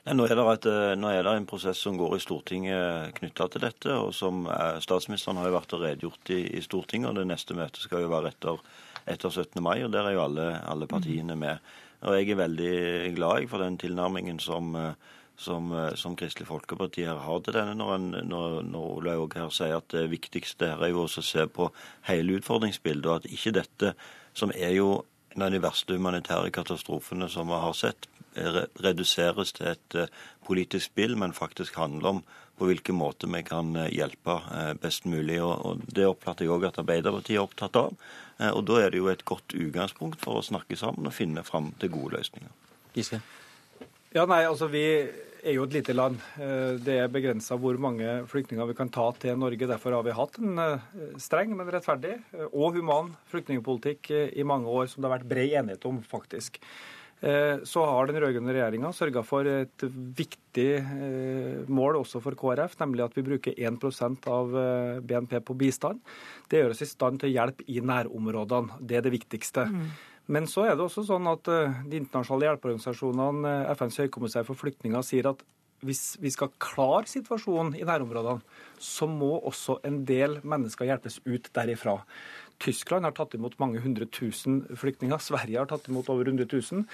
Nå er, et, eh, nå er, det en prosess som går i Stortinget knytta til dette. og som er, Statsministeren har jo vært og redegjort i, i, Stortinget, og det neste møtet skal jo være etter, etter 17. mai. og Der er jo alle, alle partiene med. Og Jeg er veldig glad for den tilnærmingen som, uh, som, eh, som, Kristelig Folkeparti her har til denne, når, en, når, når Ole òg her sier at det viktigste her er jo å se på hele utfordringsbildet, og at ikke dette, som er jo en av de verste humanitære katastrofene som vi har sett, reduseres til et uh, politisk spill, men faktisk handler om på hvilken måte vi kan uh, hjelpe best mulig. Og Det oppfatter jeg òg at Arbeiderpartiet er opptatt av. og Da er det jo et godt utgangspunkt for å snakke sammen og finne fram til gode løsninger. Giske. Ja, nei, altså Vi er jo et lite land. Eh, det er begrensa hvor mange flyktninger vi kan ta til Norge. Derfor har vi hatt en eh, streng, men rettferdig eh, og human flyktningpolitikk i mange år, som det har vært bred enighet om, faktisk. Så har den rød-grønne regjeringa sørga for et viktig mål også for KrF, nemlig at vi bruker 1% av BNP på bistand. Det gjør oss i stand til å hjelpe i nærområdene. Det er det viktigste. Mm. Men så er det også sånn at eh, de internasjonale hjelpeorganisasjonene, eh, FNs høykommissær for flyktninger, sier at hvis vi skal klare situasjonen i nærområdene, så må også en del mennesker hjelpes ut derifra. Tyskland har tatt imot mange hundre tusen flyktninger. Sverige har tatt imot over 100 000.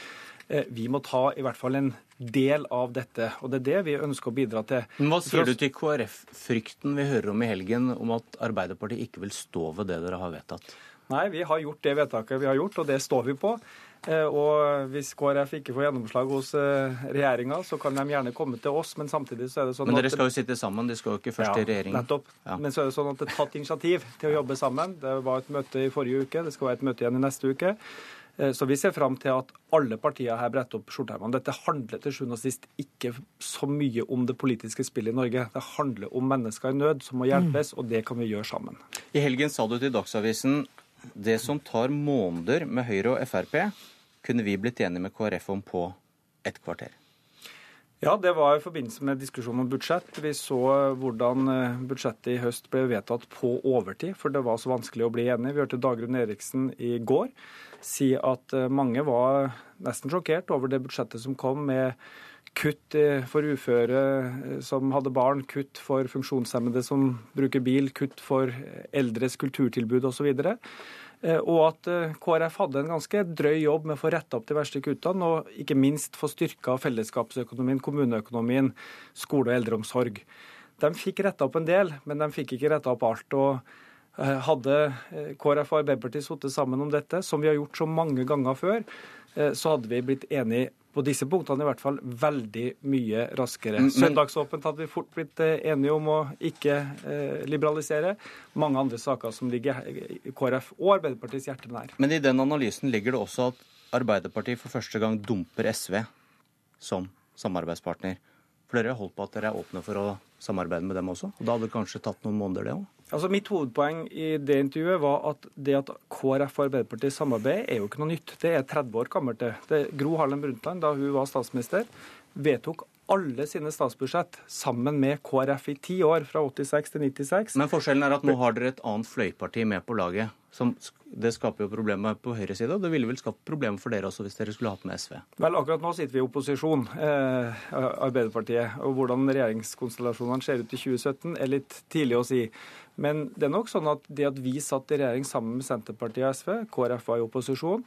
Eh, vi må ta i hvert fall en del av dette, og det er det vi ønsker å bidra til. Men Hva sier du til KrF-frykten vi hører om i helgen, om at Arbeiderpartiet ikke vil stå ved det dere har vedtatt? Nei, vi har gjort det vedtaket vi har gjort, og det står vi på. Eh, og hvis KrF ikke får gjennomslag hos eh, regjeringa, så kan de gjerne komme til oss, men samtidig så er det sånn at Men dere skal jo sitte sammen, de skal jo ikke først ja, i regjering. Nettopp. Ja. Men så er det sånn at det er tatt initiativ til å jobbe sammen. Det var et møte i forrige uke, det skal være et møte igjen i neste uke. Eh, så vi ser fram til at alle partier her bretter opp skjorteermene. Dette handler til sjuende og sist ikke så mye om det politiske spillet i Norge. Det handler om mennesker i nød som må hjelpes, mm. og det kan vi gjøre sammen. I helgen sa du til Dagsavisen det som tar måneder med Høyre og Frp, kunne vi blitt enige med KrF om på et kvarter. Ja, det var i forbindelse med diskusjonen om budsjett. Vi så hvordan eh, budsjettet i høst ble vedtatt på overtid, for det var så vanskelig å bli enig. Vi hørte Dagrun Eriksen i går si at eh, mange var nesten sjokkert over det budsjettet som kom, med kutt for uføre eh, som hadde barn, kutt for funksjonshemmede som bruker bil, kutt for eldres kulturtilbud osv. Eh, og at eh, KrF hadde en ganske drøy jobb med å få retta opp de verste kuttene, og ikke minst få styrka fellesskapsøkonomien, kommuneøkonomien, skole og eldreomsorg. De fikk retta opp en del, men de fikk ikke retta opp alt. og eh, hadde KrF og Arbeiderpartiet sittet sammen om dette, som vi har gjort så mange ganger før, så hadde vi blitt enige på disse punktene i hvert fall veldig mye raskere. Søndagsåpent hadde vi fort blitt eh, enige om å ikke eh, liberalisere. Mange andre saker som ligger KrF og Arbeiderpartiets hjerte nær. Men i den analysen ligger det også at Arbeiderpartiet for første gang dumper SV som samarbeidspartner. For dere har holdt på at dere er åpne for å samarbeide med dem også? Og da hadde det kanskje tatt noen måneder, det òg? Altså Mitt hovedpoeng i det intervjuet var at det at KrF og Arbeiderpartiet samarbeider, er jo ikke noe nytt. Det er 30 år gammelt. det. Gro Harlem Brundtland, da hun var statsminister, vedtok alle sine statsbudsjett sammen med KrF i ti år, fra 86 til 96. Men forskjellen er at nå har dere et annet fløyparti med på laget. Som, det skaper jo problemer på høyre side, det ville vel skapt problemer for dere også hvis dere skulle hatt med SV? Vel, akkurat nå sitter vi i opposisjon, eh, Arbeiderpartiet. Og hvordan regjeringskonstellasjonene ser ut i 2017 er litt tidlig å si. Men det er nok sånn at det at vi satt i regjering sammen med Senterpartiet og SV, KrF var i opposisjon,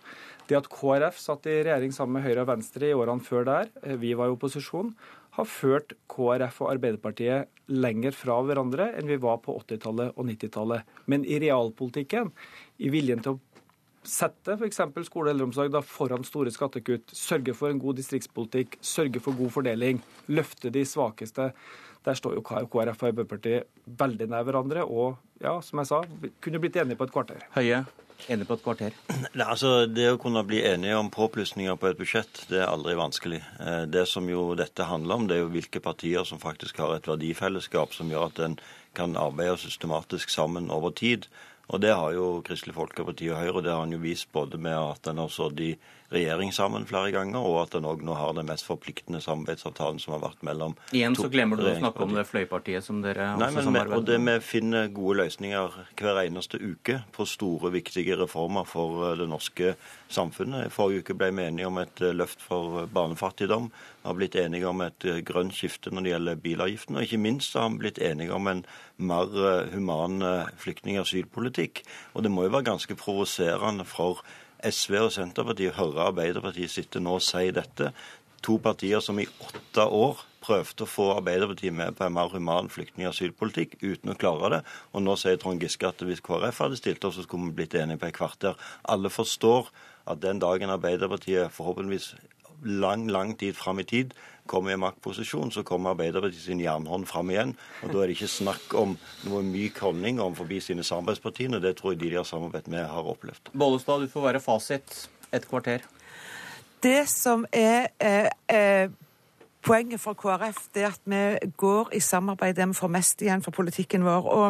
det at KrF satt i regjering sammen med Høyre og Venstre i årene før der, eh, vi var i opposisjon, har ført KrF og Arbeiderpartiet lenger fra hverandre enn vi var på 80-tallet og 90-tallet. Men i realpolitikken, i viljen til å sette f.eks. skole og eldreomsorg da foran store skattekutt, sørge for en god distriktspolitikk, sørge for god fordeling, løfte de svakeste, der står jo KrF og Arbeiderpartiet veldig nær hverandre, og ja, som jeg sa, kunne blitt enige på et kvarter. Høie, enig på et kvarter? Nei, altså Det å kunne bli enige om påplussinger på et budsjett, det er aldri vanskelig. Eh, det som jo dette handler om, det er jo hvilke partier som faktisk har et verdifellesskap som gjør at en kan arbeide systematisk sammen over tid. Og det har jo Kristelig Folkeparti og Høyre, det har han jo vist både med at en har sittet i regjering sammen flere ganger, og at en òg nå har den mest forpliktende samarbeidsavtalen som har vært mellom Igjen så glemmer du å snakke om det fløypartiet som dere Nei, også samarbeider med. Og det vi finner gode løsninger hver eneste uke på store, viktige reformer for eh, det norske samfunnet. I forrige uke ble vi enige om et eh, løft for barnefattigdom. Vi har blitt enige om et eh, grønt skifte når det gjelder bilavgiften, og ikke minst har vi blitt enige om en mer human flyktning- og asylpolitikk. Og det må jo være ganske provoserende for SV og Senterpartiet hører Arbeiderpartiet sitte nå og si dette. To partier som i åtte år prøvde å få Arbeiderpartiet med på en mer human flyktning- og asylpolitikk uten å klare det. Og nå sier Trond Giske at hvis KrF hadde stilt opp, så skulle vi blitt enige på et kvarter. Alle forstår at den dagen Arbeiderpartiet forhåpentligvis lang, lang tid fram i tid kommer i maktposisjon, så kommer Arbeiderpartiet sin jernhånd fram igjen. Og da er det ikke snakk om noe myk holdning overfor sine samarbeidspartiene. Det tror jeg de de har samarbeidet med, har opplevd. Bollestad, du får være fasit. Et kvarter. Det som er eh, eh Poenget for KrF er at vi går i samarbeid der vi får mest igjen for politikken vår. Og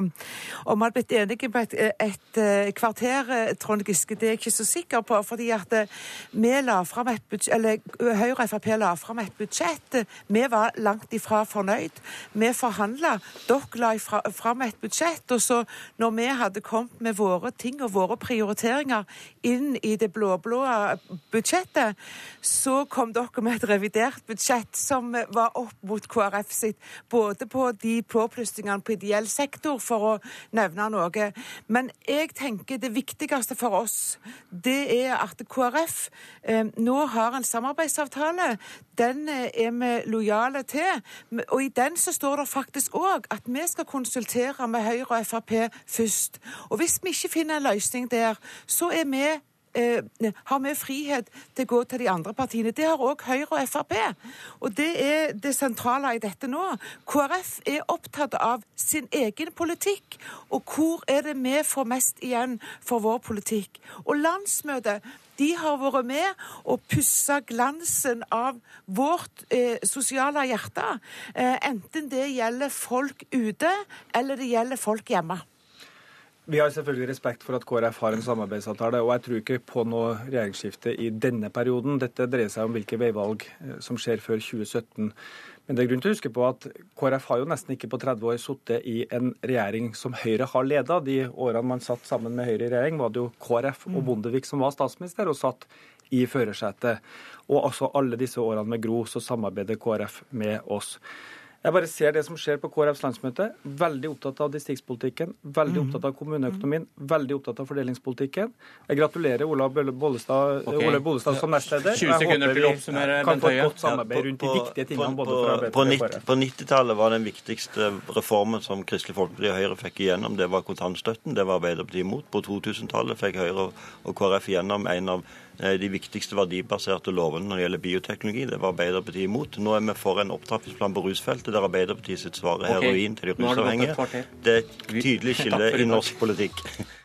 om vi hadde blitt enige på et, et, eh, kvarter, eh, Trond Giske, det er jeg ikke så sikker på. fordi at eh, vi la fram et budsjett, eller Høyre og Frp la fram et budsjett. Vi var langt ifra fornøyd. Vi forhandla. Dere la fram et budsjett. Og så, når vi hadde kommet med våre ting og våre prioriteringer inn i det blå-blå budsjettet, så kom dere med et revidert budsjett som som var opp mot KrF sitt, både på de påplussingene på ideell sektor, for å nevne noe. Men jeg tenker det viktigste for oss, det er at KrF eh, nå har en samarbeidsavtale. Den eh, er vi lojale til. Og i den så står det faktisk òg at vi skal konsultere med Høyre og Frp først. Og hvis vi ikke finner en løsning der, så er vi eh, har vi frihet til å gå til de andre partiene. Det har òg Høyre og Frp. Og det er det sentrale i dette nå. KrF er opptatt av sin egen politikk, og hvor er det vi får mest igjen for vår politikk. Og landsmøtet de har vært med og pussa glansen av vårt eh, sosiale hjerte. Eh, enten det gjelder folk ute, eller det gjelder folk hjemme. Vi har selvfølgelig respekt for at KrF har en samarbeidsavtale, og jeg tror ikke på noe regjeringsskifte i denne perioden. Dette dreier seg om hvilke veivalg eh, som skjer før 2017. Men det er grunn til å huske på at KrF har jo nesten ikke på 30 år sittet i en regjering som Høyre har leda. De årene man satt sammen med Høyre i regjering, var det jo KrF og Bondevik som var statsminister og satt i førersetet. Og altså alle disse årene med Gro så samarbeider KrF med oss. Jeg bare ser det som skjer på KrFs landsmøte. Veldig opptatt av distriktspolitikken, veldig mm. opptatt av kommuneøkonomien, veldig opptatt av fordelingspolitikken. Jeg gratulerer Ola Bollestad, okay. Ole Bollestad som nestleder. 20 og jeg sekunder til å oppsummere, kan Bent få et Høie. godt samarbeid rundt de viktige tingene både På, på, 90 KrF. på 90-tallet var den viktigste reformen som Kristelig Folkeparti og Høyre fikk igjennom, det var kontantstøtten. Det var Arbeiderpartiet imot. På 2000-tallet fikk Høyre og- og KrF igjennom en av de viktigste verdibaserte lovene når det gjelder bioteknologi. Det var Arbeiderpartiet imot. Nå er vi for en opptrappingsplan på rusfeltet der Arbeiderpartiet sitt svar er okay. heroin til de rusavhengige. Det er et tydelig skille i norsk politikk.